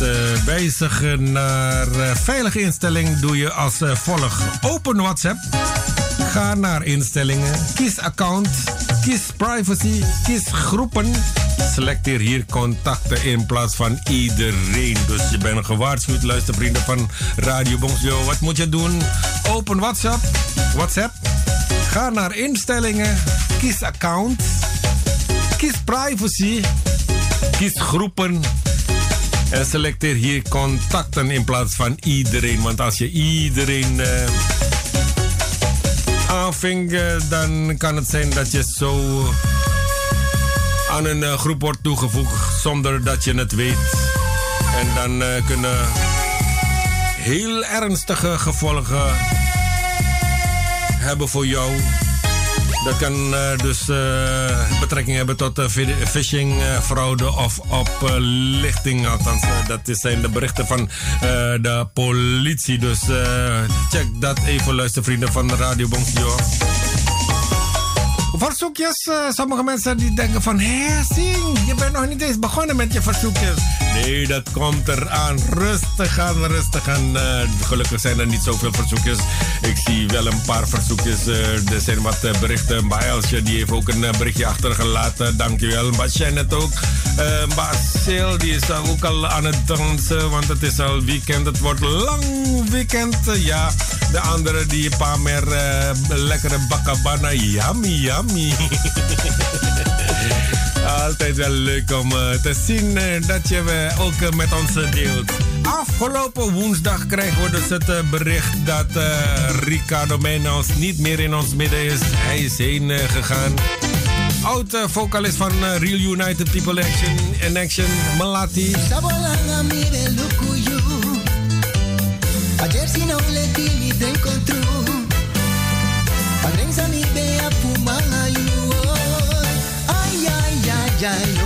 Wijzig naar veilige instelling doe je als volgt. Open WhatsApp. Ga naar instellingen. Kies account. Kies privacy. Kies groepen selecteer hier contacten in plaats van iedereen. Dus je bent gewaarschuwd, luistervrienden van Radio Bongio. Wat moet je doen? Open WhatsApp. WhatsApp. Ga naar instellingen. Kies account. Kies privacy. Kies groepen. En selecteer hier contacten in plaats van iedereen. Want als je iedereen uh, aanvinkt, uh, dan kan het zijn dat je zo aan een uh, groep wordt toegevoegd zonder dat je het weet. En dan uh, kunnen heel ernstige gevolgen hebben voor jou. Dat kan uh, dus betrekking hebben tot phishing, fraude of oplichting. Althans, dat zijn de berichten van de politie. Dus check dat even, luistervrienden van Radio Bonjour verzoekjes. Sommige mensen die denken van... Hé, Sing, je bent nog niet eens begonnen met je verzoekjes. Nee, dat komt eraan. Rustig aan, rustig aan. Uh, gelukkig zijn er niet zoveel verzoekjes. Ik zie wel een paar verzoekjes. Uh, er zijn wat berichten. Baelsje, die heeft ook een berichtje achtergelaten. Dankjewel. Maar Janet ook. Uh, Basil, die is ook al aan het dansen. Want het is al weekend. Het wordt lang weekend. ja, de andere die een paar meer lekkere bakkabana. Yummy, yummy. Altijd wel leuk om uh, te zien uh, dat je uh, ook met ons deelt. Afgelopen woensdag kregen we dus het bericht dat Ricardo Menos niet meer in ons midden is. Hij is heen gegaan. Oud vocalist van Real United People Action in Action, Malati. Ayer si no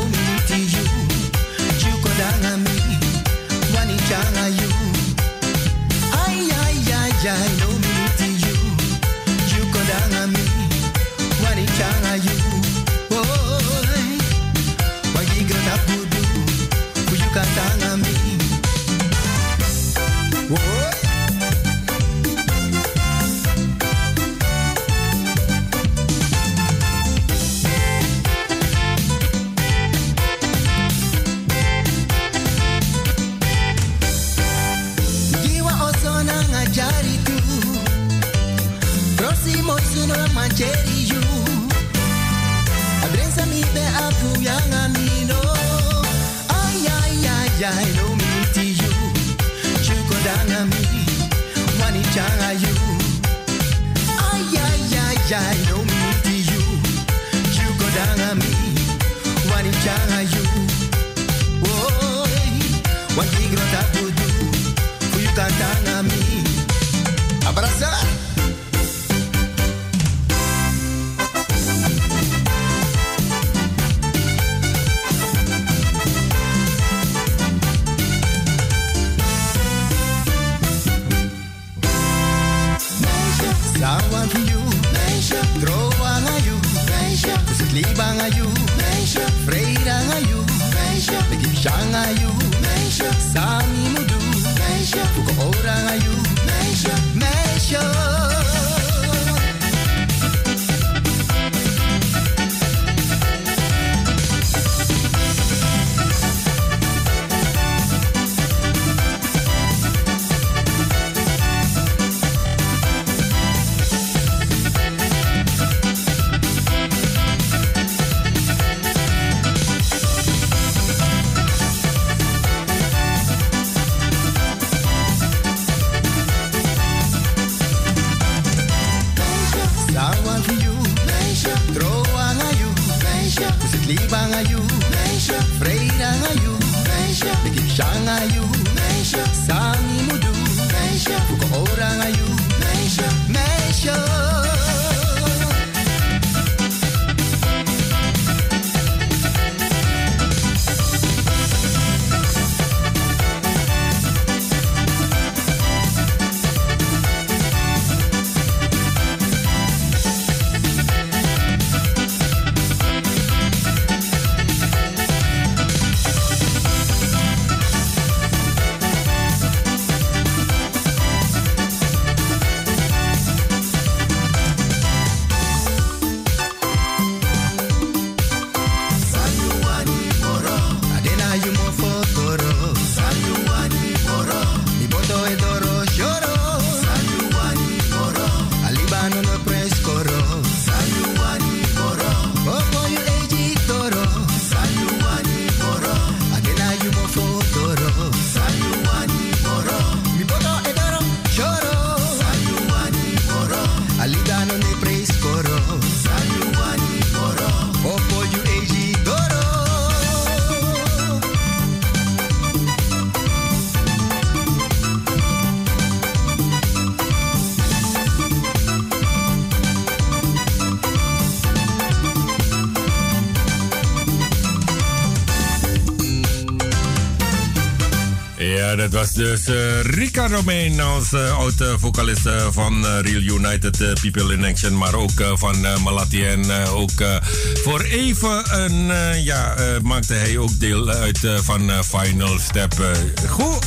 dat was dus eh, Rika Romein als uh, oud-vocalist van eh, Real United eh, People in Action, maar ook eh, van eh, Malati. En eh, ook eh, voor even een, eh, ja, eh, maakte hij ook deel uit eh, van eh, Final Step. eh. goed.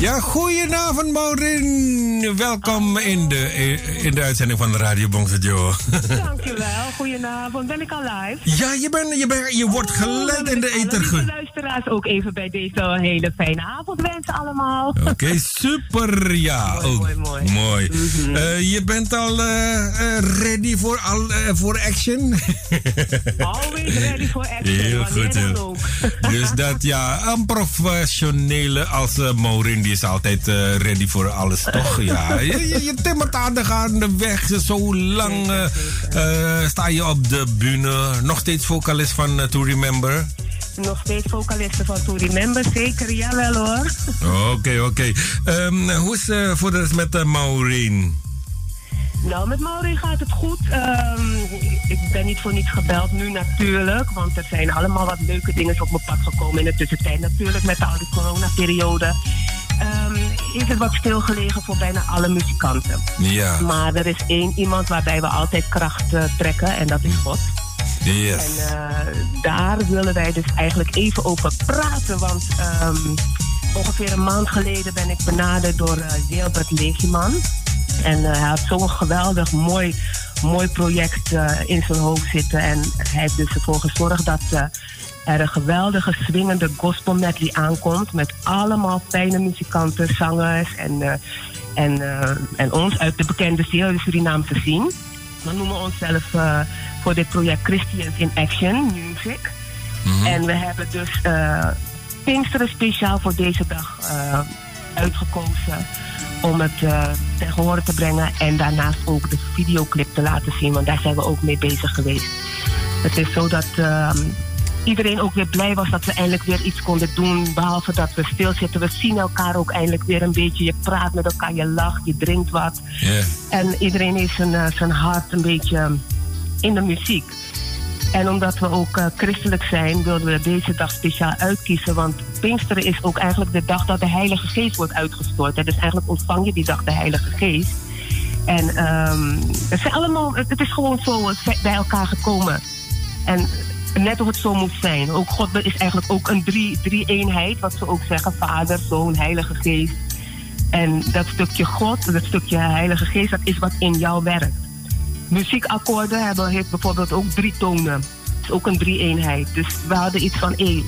Ja, goedenavond Maureen. Welkom in de, in de uitzending van Radio Bongsejo. Dankjewel, goedenavond. Ben ik al live? ja, je, bent, je, bent, je wordt gelijk in de ge... luisteraars ook even bij deze hele fijne avond wensen allemaal. Oké, super. Ja, Mooi, ook. mooi, mooi. mooi. Eh, je bent al eh, eh, ready voor al, voor action? Always ready for action. Heel goed. heel-. Dus dat ja, een professionele als uh, Maureen, die is altijd ready voor alles, toch? Ja, je, je, je timmert aardig aan de weg. Zo lang sta je op de bühne. Nog steeds vocalist van To Remember. Nog steeds vocalisten van To Remember, zeker, jawel hoor. Oké, oké. Ehm, hoe is het voor de rest met uh, Maureen? Nou, met Maureen gaat het goed. Ehm, ik ben niet voor niets gebeld nu natuurlijk. Want er zijn allemaal wat leuke dingen op mijn pad gekomen in de tussentijd. Natuurlijk met al die coronaperiode. Ehm is het wat stilgelegen voor bijna alle muzikanten. Ja, Maar er is één iemand waarbij we altijd kracht eh, trekken en dat is God. En eh, daar willen wij dus eigenlijk even over praten. Want ehm, ongeveer een maand geleden ben ik benaderd door uh, Wilbert Leegman. En uh, hij had zo'n geweldig mooi, mooi project in zijn hoofd zitten. En hij heeft dus ervoor gezorgd dat er een geweldige swingende gospel medley aankomt. Met allemaal fijne muzikanten, zangers en, en, en ons uit de bekende Surinaamse scene. We noemen onszelf voor dit project Christians in Action Music. Mm-hmm. En we hebben dus Pinksteren speciaal voor deze dag uitgekozen om het uh, ten gehore te brengen en daarnaast ook de videoclip te laten zien, want daar zijn we ook mee bezig geweest. Het is zo dat uh, iedereen ook weer blij was dat we eindelijk weer iets konden doen. Behalve dat we stilzitten. We zien elkaar ook eindelijk weer een beetje. Je praat met elkaar, je lacht, je drinkt wat. En iedereen heeft zijn, eh, zijn hart een beetje in de muziek. En omdat we ook eh, christelijk zijn, wilden we deze dag speciaal uitkiezen. Want Pinksteren is ook eigenlijk de dag dat de Heilige Geest wordt uitgestort. Hè. Dus eigenlijk ontvang je die dag de Heilige Geest. En ehm, het, zijn allemaal, het, is gewoon zo eh, bij elkaar gekomen. En net of het zo moet zijn. Ook God is eigenlijk ook een drie, drie-eenheid, wat ze ook zeggen: Vader, Zoon, Heilige Geest. En dat stukje God, dat stukje Heilige Geest, dat is wat in jou werkt. Muziekakkoorden hebben, heeft bijvoorbeeld ook drie tonen. Het is ook een drie-eenheid. Dus we hadden iets van: hé,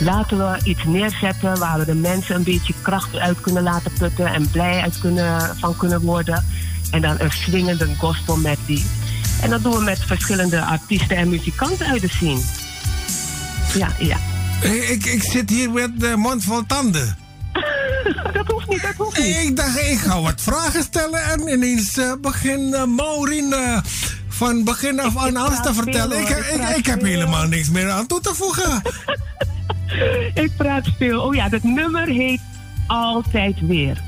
laten we iets neerzetten waar we de mensen een beetje kracht uit kunnen laten putten en blij uit kunnen, van kunnen worden. En dan een swingende gospel met die. En dat doen we met verschillende artiesten en muzikanten uit de scene. Ja, ja. Ik, ik zit hier met de mond vol tanden. dat hoeft niet, dat hoeft niet. Ik dacht, ik ga wat vragen stellen en ineens uh, begin uh, Maureen uh, van begin af aan alles te vertellen. Ik, ik, ik, ik heb helemaal niks meer aan toe te voegen. ik praat veel. Oh ja, dat nummer heet Altijd Weer.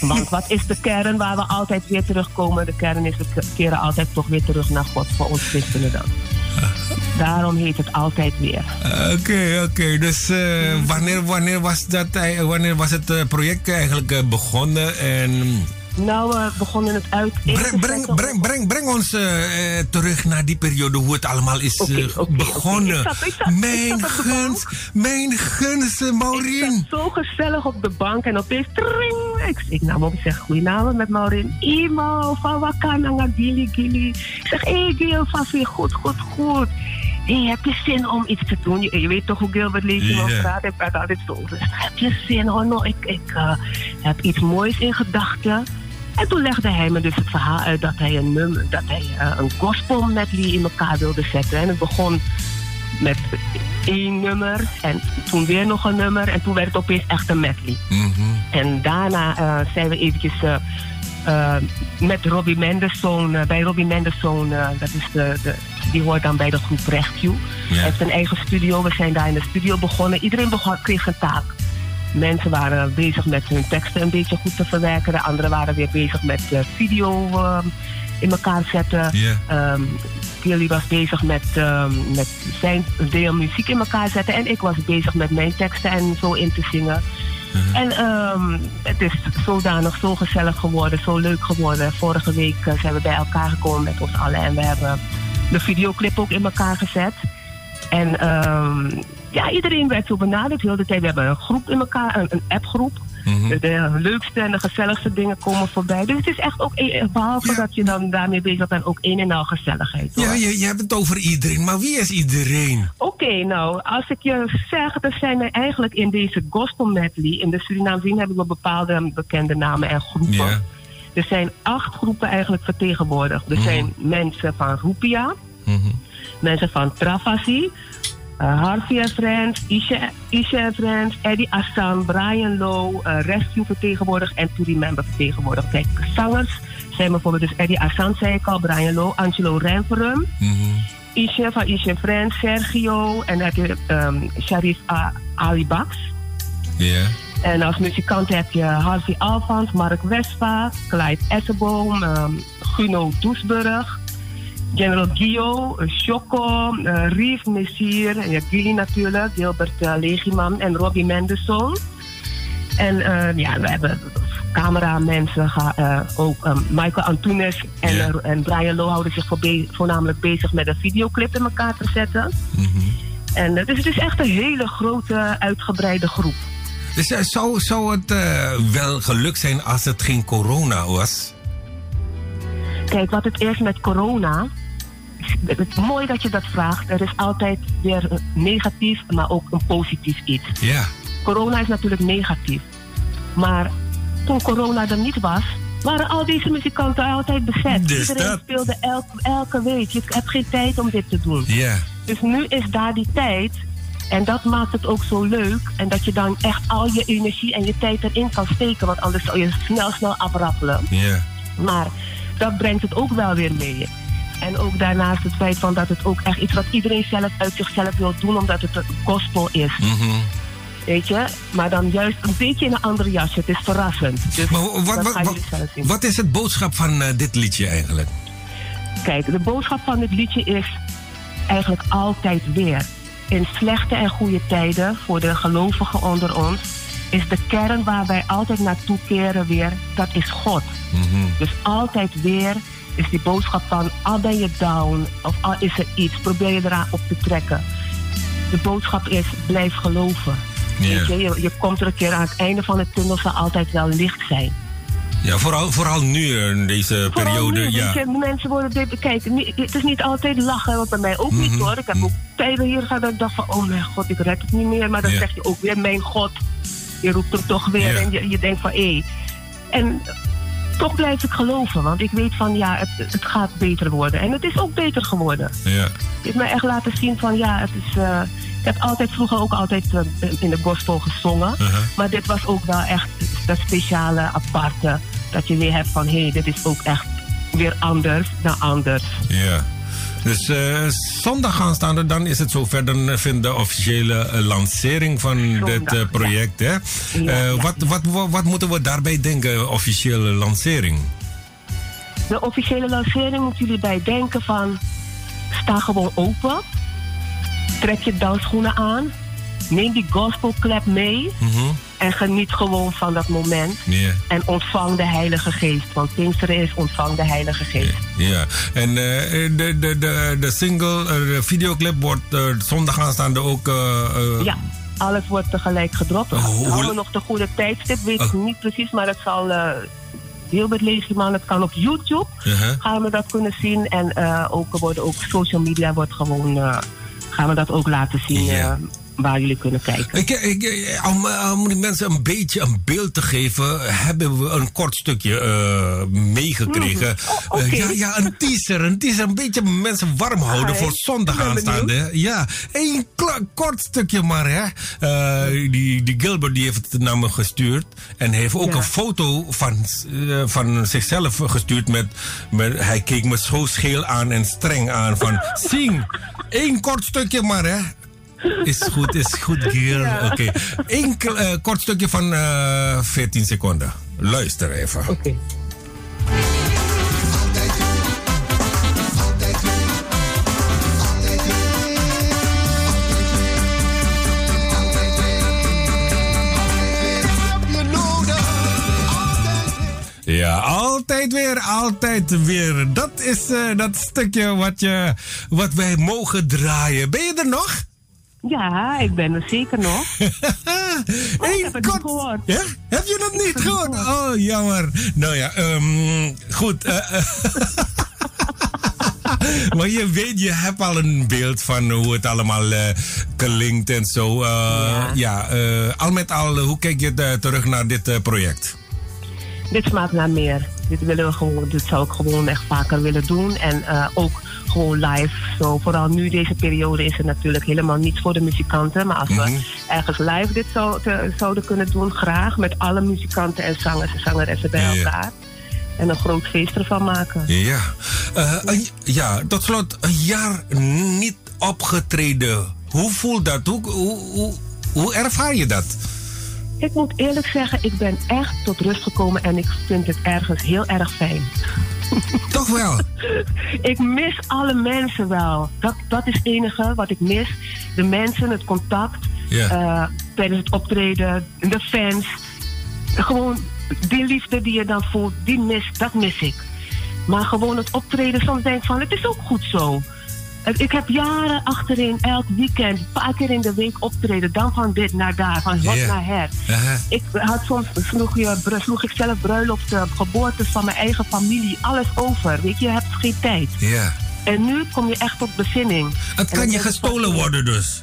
Want wat is de kern waar we altijd weer terugkomen? De kern is, we keren altijd toch weer terug naar God voor ons christenen dan. Daarom heet het altijd weer. Oké, okay, oké. Okay. Dus uh, wanneer, wanneer, was dat, wanneer was het uh, project eigenlijk begonnen? En nou, we begonnen het uit. Breng, breng, breng, breng, breng ons uh, terug naar die periode hoe het allemaal is okay, uh, okay, begonnen. Okay. Ik zat, ik zat, mijn ik guns, mijn guns, uh, Maureen. zo gezellig op de bank en opeens tring. Ik, ik nam op, ik zeg goedenavond met Maureen. Imo, van Wakana, Gili, Gili. Ik zeg, hé hey, Gil, van goed, goed, goed. Hey, heb je zin om iets te doen? Je, je weet toch hoe Gilbert Lacey yeah. praat? Ik praat altijd zo. Dus, heb je zin? Oh, no, ik, ik uh, heb iets moois in gedachten. En toen legde hij me dus het verhaal uit dat hij een, nummer, dat hij, uh, een gospel medley in elkaar wilde zetten. En het begon met één nummer en toen weer nog een nummer. En toen werd het opeens echt een medley. Mm -hmm. En daarna uh, zijn we eventjes met Robbie Mendelssohn. bij Robbie Mendelssohn, dat is de, de, die hoort dan bij de groep Rescue. Ja. Hij heeft een eigen studio. We zijn daar in de studio begonnen. Iedereen begon, kreeg een taak. Mensen waren bezig met hun teksten een beetje goed te verwerken. De anderen waren weer bezig met uh, video uh, in elkaar zetten. Yeah. Um, Gilly was bezig met, um, met zijn deel muziek in elkaar zetten. En ik was bezig met mijn teksten en zo in te zingen. -huh. En um, het is zodanig zo gezellig geworden, zo leuk geworden. Vorige week uh, zijn we bij elkaar gekomen met ons allen. En we hebben de videoclip ook in elkaar gezet. En um, ja, iedereen werd zo benaderd tijd. We hebben een groep in elkaar, een appgroep. Mm -hmm. de, de, leukste en de gezelligste dingen komen voorbij. Dus het is echt ook, behalve ja. dat je dan daarmee bezig bent, ook een en al gezelligheid. Hoor. Ja, je, je hebt het over iedereen, maar wie is iedereen? Oké, okay, nou, als ik je zeg, er zijn er eigenlijk in deze gospel medley, in de Surinaam zien hebben we bepaalde bekende namen en groepen. Ja. Er zijn acht groepen eigenlijk vertegenwoordigd. Er mm -hmm. zijn mensen van Rupia, mm -hmm. mensen van Travasi, uh, Harvey en Friends, Isha, Isha en Friends, Eddie Assan, Brian Lowe, uh, Rescue vertegenwoordigd en To Remember vertegenwoordigd. Kijk, zangers zijn bijvoorbeeld dus Eddie Assan, zei ik al, Brian Lowe, Angelo Renverum, mm -hmm. Isha van Isha en Friends, Sergio en heb je um, Sharif uh, Ali Bax. Yeah. En als muzikant heb je Harvey Alfans, Mark Wespa, Clyde Esseboom, um, Guno Doesburg. General Gio, Choco, uh, Rief Messier, ja, Gilly natuurlijk, Gilbert uh, Legiman en Robbie Mendelssohn. En ja, we hebben cameramensen, ook um, Michael Antunes en, en Brian Lowe houden zich voor be- voornamelijk bezig met een videoclip in elkaar te zetten. Mhm. En dus het is echt een hele grote, uitgebreide groep. Dus zou, zou het wel gelukt zijn als het geen corona was? Kijk, wat het is met corona. Het is mooi dat je dat vraagt. Er is altijd weer een negatief, maar ook een positief iets. Ja. Corona is natuurlijk negatief. Maar toen corona er niet was, waren al deze muzikanten altijd bezet. Dus Iedereen dat- speelde elke, elke week. Je hebt geen tijd om dit te doen. Ja. Dus nu is daar die tijd. En dat maakt het ook zo leuk. En dat je dan echt al je energie en je tijd erin kan steken. Want anders zou je snel, snel afraffelen. Ja. Maar dat brengt het ook wel weer mee. En ook daarnaast het feit van dat het ook echt iets wat iedereen zelf uit zichzelf wil doen, omdat het een gospel is. Mhm. Weet je? Maar dan juist een beetje in een andere jasje. Het is verrassend. Dus Maar wat, wat, wat, is het boodschap van eh, dit liedje eigenlijk? Kijk, de boodschap van dit liedje is eigenlijk altijd weer. In slechte en goede tijden, voor de gelovigen onder ons, is de kern waar wij altijd naartoe keren weer, dat is God. Dus altijd weer is die boodschap van, al ben je down of al is er iets, probeer je eraan op te trekken. De boodschap is, blijf geloven. Je, je, je komt er een keer aan het einde van de tunnel, zal altijd wel licht zijn. Ja, vooral, vooral nu in deze Vooral periode. nu, ja. je, mensen worden dit Kijk, ni- het is niet altijd lachen, want bij mij ook Mhm. niet hoor. Ik heb ook tijden hier gehad dat ik dacht van, oh mijn god, ik red het niet meer. Maar dan zeg je ook weer, mijn god. Je roept hem toch weer en je, je denkt van, hé. En toch blijf ik geloven, want ik weet van, ja, het, het gaat beter worden. En het is ook beter geworden. ja. Het heeft mij echt laten zien van, ja, het is... eh, ik heb altijd vroeger ook altijd eh, in de gospel gezongen. Uh-huh. Maar dit was ook wel echt dat speciale, aparte. Dat je weer hebt van, hé, hey, dit is ook echt weer anders dan anders. Ja. Dus eh, zondag aanstaande, dan is het zover. Dan vindt de officiële eh, lancering van Zondag, dit eh, project. Hè? Ja, ja, wat, wat, wat, wat moeten we daarbij denken, officiële lancering? De officiële lancering moeten jullie bij denken van... sta gewoon open. Trek je dansschoenen aan. Neem die gospelclap mee. Mhm. En geniet gewoon van dat moment. En ontvang de Heilige Geest. Want Pinksteren is ontvang de Heilige Geest. Ja, en eh, de, de, de, de single, eh, de videoclip wordt eh, zondag aanstaande ook... Ja, alles wordt tegelijk gedropt. Oh, hoe- Houden we nog de goede tijdstip, weet ik Oh. niet precies, maar het zal. Wilbert Leegman, het kan op YouTube. uh-huh. Gaan we dat kunnen zien. En ook, worden ook social media wordt gewoon. gaan we dat ook laten zien Ja. Eh, waar jullie kunnen kijken. Ik, ik, ik- om, eh, om die mensen een beetje een beeld te geven, hebben we een kort stukje eh, meegekregen. Oh, oké. Eh, ja, ja, een teaser. Een teaser. Een beetje mensen warm houden Hi. voor zondag aanstaande. Ja, één kla- kort stukje maar. Hè. Eh, die, die Gilbert die heeft het naar me gestuurd. En heeft ook Ja. een foto van, eh, van zichzelf gestuurd. Met, met, hij keek me zo scheel aan en streng aan. Van, zing, één kort stukje maar hè. Is goed, is goed. Ja. Oké. Kl- eh, kort stukje van eh 14 seconden. Luister even. Oké. Ja, altijd weer, altijd weer. Dat is eh, dat stukje wat, je, wat wij mogen draaien. Ben je er nog? Ja, ik ben er zeker nog. Oh, heb het niet gehoord. Ja? Heb je dat niet gehoord? Oh, jammer. Nou ja, ehm, goed. eh, eh. maar je weet, je hebt al een beeld van hoe het allemaal eh, klinkt en zo. Ja, Ja. al met al, hoe kijk je terug naar dit project? Dit smaakt naar meer. Dit, willen we gewoon, dit zou ik gewoon echt vaker willen doen. En ook gewoon live. Zo, vooral nu deze periode is er natuurlijk helemaal niets voor de muzikanten. Maar als Mhm. we ergens live dit zou, te- zouden kunnen doen, graag. Met alle muzikanten en zangers en zangeressen bij elkaar. En een groot feest ervan maken. Ja. Een- ja, tot slot, een jaar niet opgetreden. Hoe voelt dat? Hoe, hoe, hoe, hoe ervaar je dat? Ik moet eerlijk zeggen, ik ben echt tot rust gekomen. En ik vind het ergens heel erg fijn. Toch wel? Ik mis alle mensen wel. Dat, dat is het enige wat ik mis. De mensen, het contact. Eh, tijdens het optreden, de fans. Gewoon die liefde die je dan voelt, die mis, dat mis ik. Maar gewoon het optreden, soms denk ik van, het is ook goed zo. Eh, Ik heb jaren achterin, elk weekend, een paar keer in de week optreden. Dan van dit naar daar, van hot Ja. naar her. Ik had soms, sloeg, je, sloeg ik zelf bruiloften, geboortes van mijn eigen familie, alles over. Weet je, je hebt geen tijd. Ja. En nu kom je echt tot bezinning. Het kan je gestolen worden dus.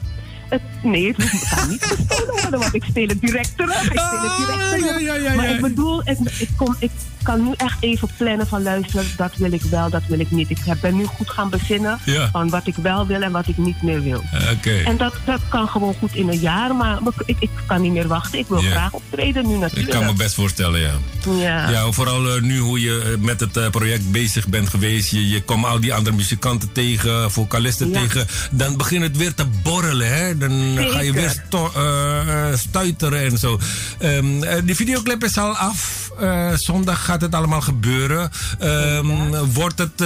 Het, nee, het kan niet gestolen worden, want ik speel het direct terug. Ik speel het direct Ah, terug. ja, ja, ja, maar ik bedoel, ik, ik, kom, ik kan nu echt even plannen van luisteren, dat wil ik wel, dat wil ik niet. Ik heb- ben nu goed gaan bezinnen van wat ik wel wil en wat ik niet meer wil. Oké. En dat, dat kan gewoon goed in een jaar, maar ik, ik kan niet meer wachten. Ik wil graag optreden nu Ik natuurlijk. kan me best voorstellen, ja. Ja. Vooral eh, nu hoe je eh, met het eh, project bezig bent geweest. Je, je komt al die andere muzikanten tegen, vocalisten tegen. Dan begint het weer te borrelen, hè. Dan ga je weer eh, stuiteren en zo. Ehm, eh, die videoclip is al af. Zondag gaat het allemaal gebeuren. Ehm, wordt het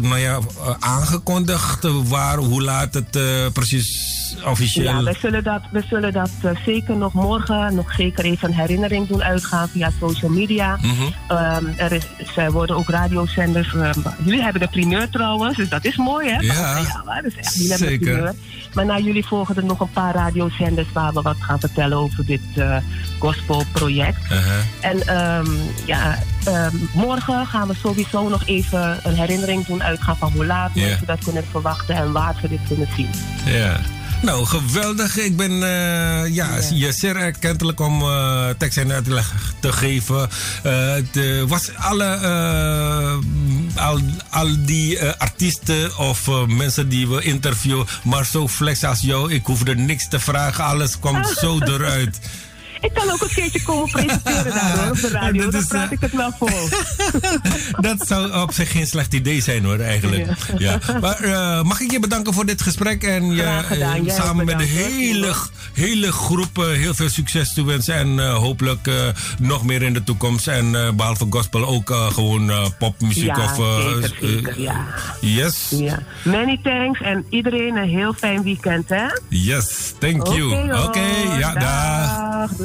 nou ja, aangekondigd? waar, hoe laat het precies officieel? Ja, we zullen dat, we zullen dat zeker nog morgen nog zeker even een herinnering doen uitgaan via social media. Mhm. Ehm, er, is, er worden ook radiozenders. jullie hebben de primeur trouwens, dus dat is mooi hè? Ja, ja dat is echt, jullie hebben de zeker. primeur. Maar na jullie volgen er nog een paar radiozenders waar we wat gaan vertellen over dit eh gospelproject. Uh-huh. En ehm, ja, ehm, morgen gaan we sowieso nog even een herinnering doen uitgaan van hoe laat Ja. mensen dat kunnen verwachten en waar ze dit kunnen zien. Ja. Nou, geweldig. Ik ben eh, ja, je zeer erkentelijk om eh, tekst en uitleg te geven. De, was alle, al, al die artiesten of mensen die we interviewen, maar zo flex als jou, ik hoefde niks te vragen. Alles komt zo eruit. Ik kan ook een keertje komen presenteren daar hoor, op de radio. Dat Dan praat eh, ik het wel vol. Dat zou op zich geen slecht idee zijn hoor, eigenlijk. Ja. Maar eh, mag ik je bedanken voor dit gesprek en je gedaan. eh, samen met de hele, hele groep heel veel succes toewensen. En eh, hopelijk nog meer in de toekomst. En eh, behalve gospel ook gewoon popmuziek Ja, of... zeker, zeker, ja. Yes, Ja. Many thanks en iedereen een heel fijn weekend hè. yes, thank you. Oké, ja, dag. Dag,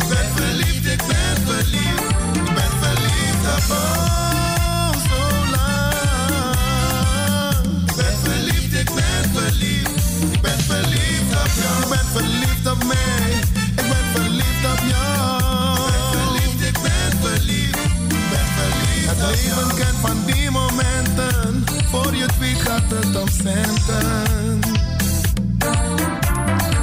Ik ben verliefd, ik ben verliefd. Ik ben verliefd op Het leven kent van die momenten. Voor je het weet gaat het om centen.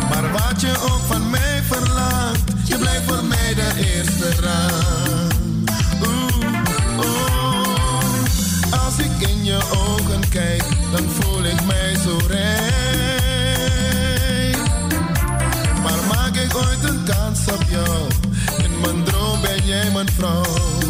Maar wat je ook van mij verlangt, je blijft voor mij de eerste rang. Oeh, oh. Als ik in je ogen kijk, dan voel ik mij zo rijk. Maar maak ik ooit een kans op jou? In mijn droom ben jij mijn vrouw.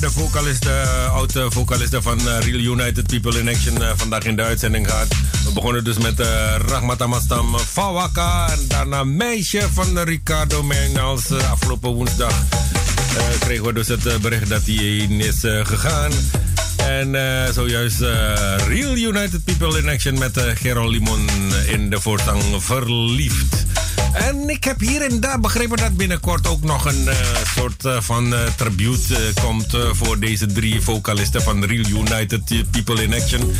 De vocalisten, oude vocalisten van eh, Real United People in Action eh, vandaag in de uitzending gehad. We begonnen dus met uh, Rahmat Amastam Fawaka en daarna Meisje van Ricardo Menals. Eh, afgelopen woensdag eh, kregen we dus het eh, bericht dat hij heen is eh, gegaan. En eh, zojuist eh, Real United People in Action met Gerald Limon in de voortang Verliefd. En ik heb hier en daar begrepen dat binnenkort ook nog een eh, soort eh, van eh, tribute komt voor deze drie vocalisten van Real United People in Action.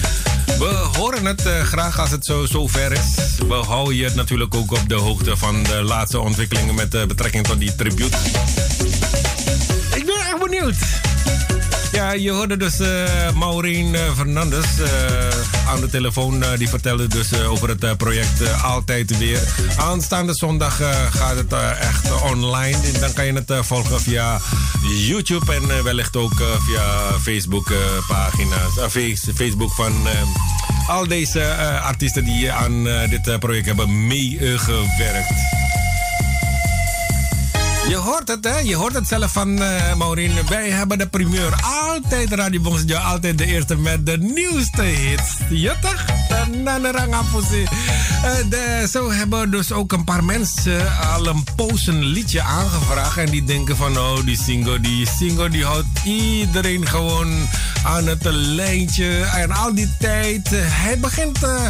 We horen het graag als het zo, zo ver is. We houden je natuurlijk ook op de hoogte van de laatste ontwikkelingen met betrekking tot die tribute. Ik ben echt benieuwd. Ja, je hoorde dus eh Maureen eh, Fernandes eh, aan de telefoon. die vertelde dus over het project Altijd Weer. Aanstaande zondag gaat het echt online. En dan kan je het volgen via YouTube en wellicht ook via Facebook pagina's. face- Facebook van al deze artiesten die aan dit project hebben meegewerkt. Je hoort het, hè? Je hoort het zelf van eh Maureen. Wij hebben de primeur. Altijd Radio Bongsejo. Altijd de eerste met de nieuwste hits. Toch? Nanarangapose. Uh, de, zo hebben dus ook een paar mensen al een poos een liedje aangevraagd. En die denken van, oh, die single, die single, die houdt iedereen gewoon aan het lijntje. En al die tijd. eh, hij begint... eh,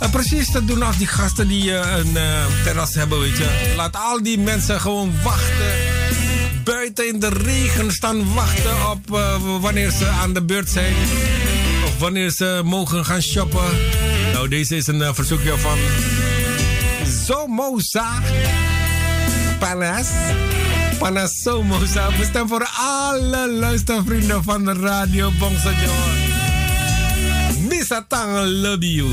eh, precies te doen als die gasten die een terras hebben, weet je. Laat al die mensen gewoon wachten. Buiten in de regen staan wachten op wanneer ze aan de beurt zijn. Of wanneer ze mogen gaan shoppen. Nou, deze is een verzoekje van Zomoza. Panas. Panas Somoza. Bestemd voor alle luistervrienden van de Radio Bongsajo. Misatang, love you.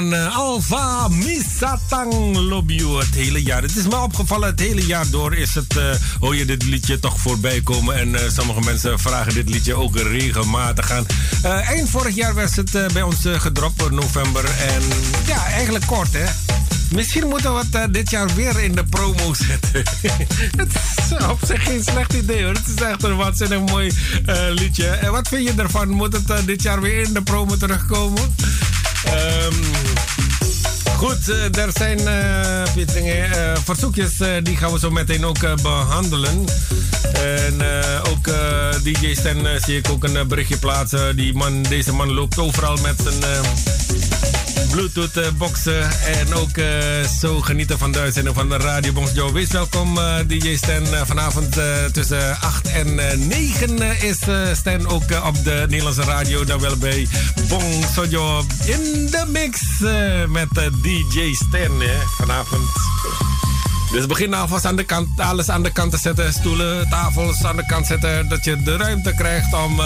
Van uh, Alfa Misatang Lobio het hele jaar. Het is me opgevallen, het hele jaar door is het, uh, hoor je dit liedje toch voorbij komen. En uh, sommige mensen vragen dit liedje ook regelmatig aan. eind vorig jaar werd het bij ons gedropt november. En ja, eigenlijk kort hè. Misschien moeten we het dit jaar weer in de promo zetten. het is op zich geen slecht idee hoor. Het is echt een waanzinnig mooi liedje. En wat vind je ervan? Moet het dit jaar weer in de promo terugkomen? Um, goed, uh, er zijn verzoekjes. die gaan we zo meteen ook behandelen. En ook DJ Stan zie ik ook een berichtje plaatsen. Die man, deze man loopt overal met zijn Bluetooth uh, boxen. En ook uh, zo genieten van de uitzending van de Radio Bongs Joe. Wees welkom uh, DJ Stan. vanavond tussen 8 en 9 is Stan ook op de Nederlandse radio. Dan wel bij Bong Sojo in de mix met DJ Stan vanavond. Dus begin alvast aan de kant, alles aan de kant te zetten. Stoelen, tafels aan de kant zetten. Dat je de ruimte krijgt om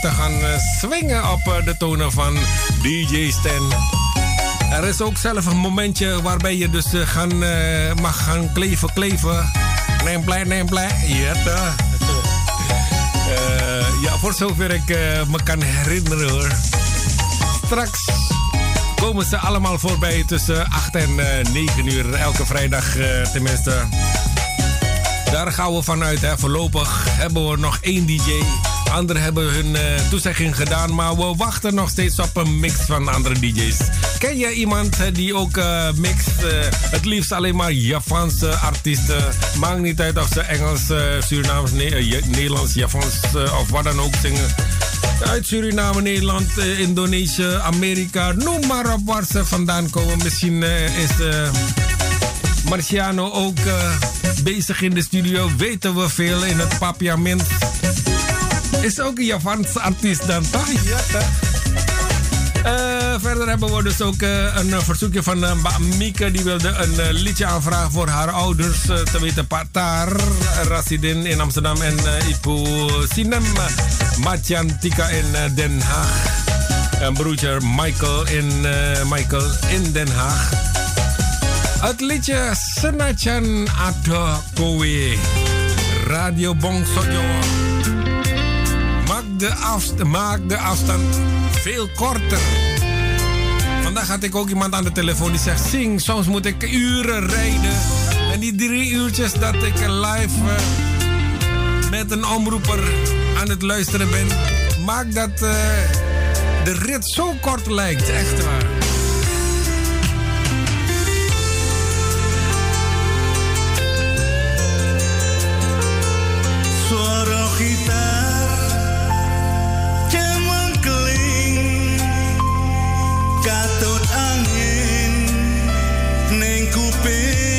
te gaan swingen op de tonen van DJ Stan. Er is ook zelf een momentje waarbij je dus uh, gaan, uh, mag gaan kleven, kleven. Neem blij, neem blij. Ja, uh, ja, voor zover ik me kan herinneren hoor. Straks komen ze allemaal voorbij tussen 8 en 9 uur. Elke vrijdag tenminste. Daar gaan we vanuit. Hè. Voorlopig hebben we nog één DJ. Anderen hebben hun toezegging gedaan. Maar we wachten nog steeds op een mix van andere DJ's. Ken je iemand die ook uh, mixt? Het liefst alleen maar Javaanse artiesten. Maakt niet uit of ze Engels, Surinaams, ne Nederlands, Javans of wat dan ook zingen. Uit Suriname, Nederland, Indonesië, Amerika. Noem maar op waar ze vandaan komen. Misschien is Marciano ook bezig in de studio. Weten we veel in het papiament. Is ook een Javaanse artiest dan toch? Ja? Uh, verder hebben we dus ook uh, een verzoekje van Mieke. Die wilde een liedje aanvragen voor haar ouders. te weten Patar, Rasidin in Amsterdam en Ipu Sinem. Matjan Tika in Den Haag. En broertje Michael in, Michael in Den Haag. Het liedje Senachan Ato Kowe. Radio. Maak de, afst maak de afstand veel korter. Vandaag had ik ook iemand aan de telefoon die zegt: Zing, soms moet ik uren rijden. En die drie uurtjes dat ik live uh, met een omroeper aan het luisteren ben, maakt dat uh, de rit zo kort lijkt. Echt waar. Kita stupid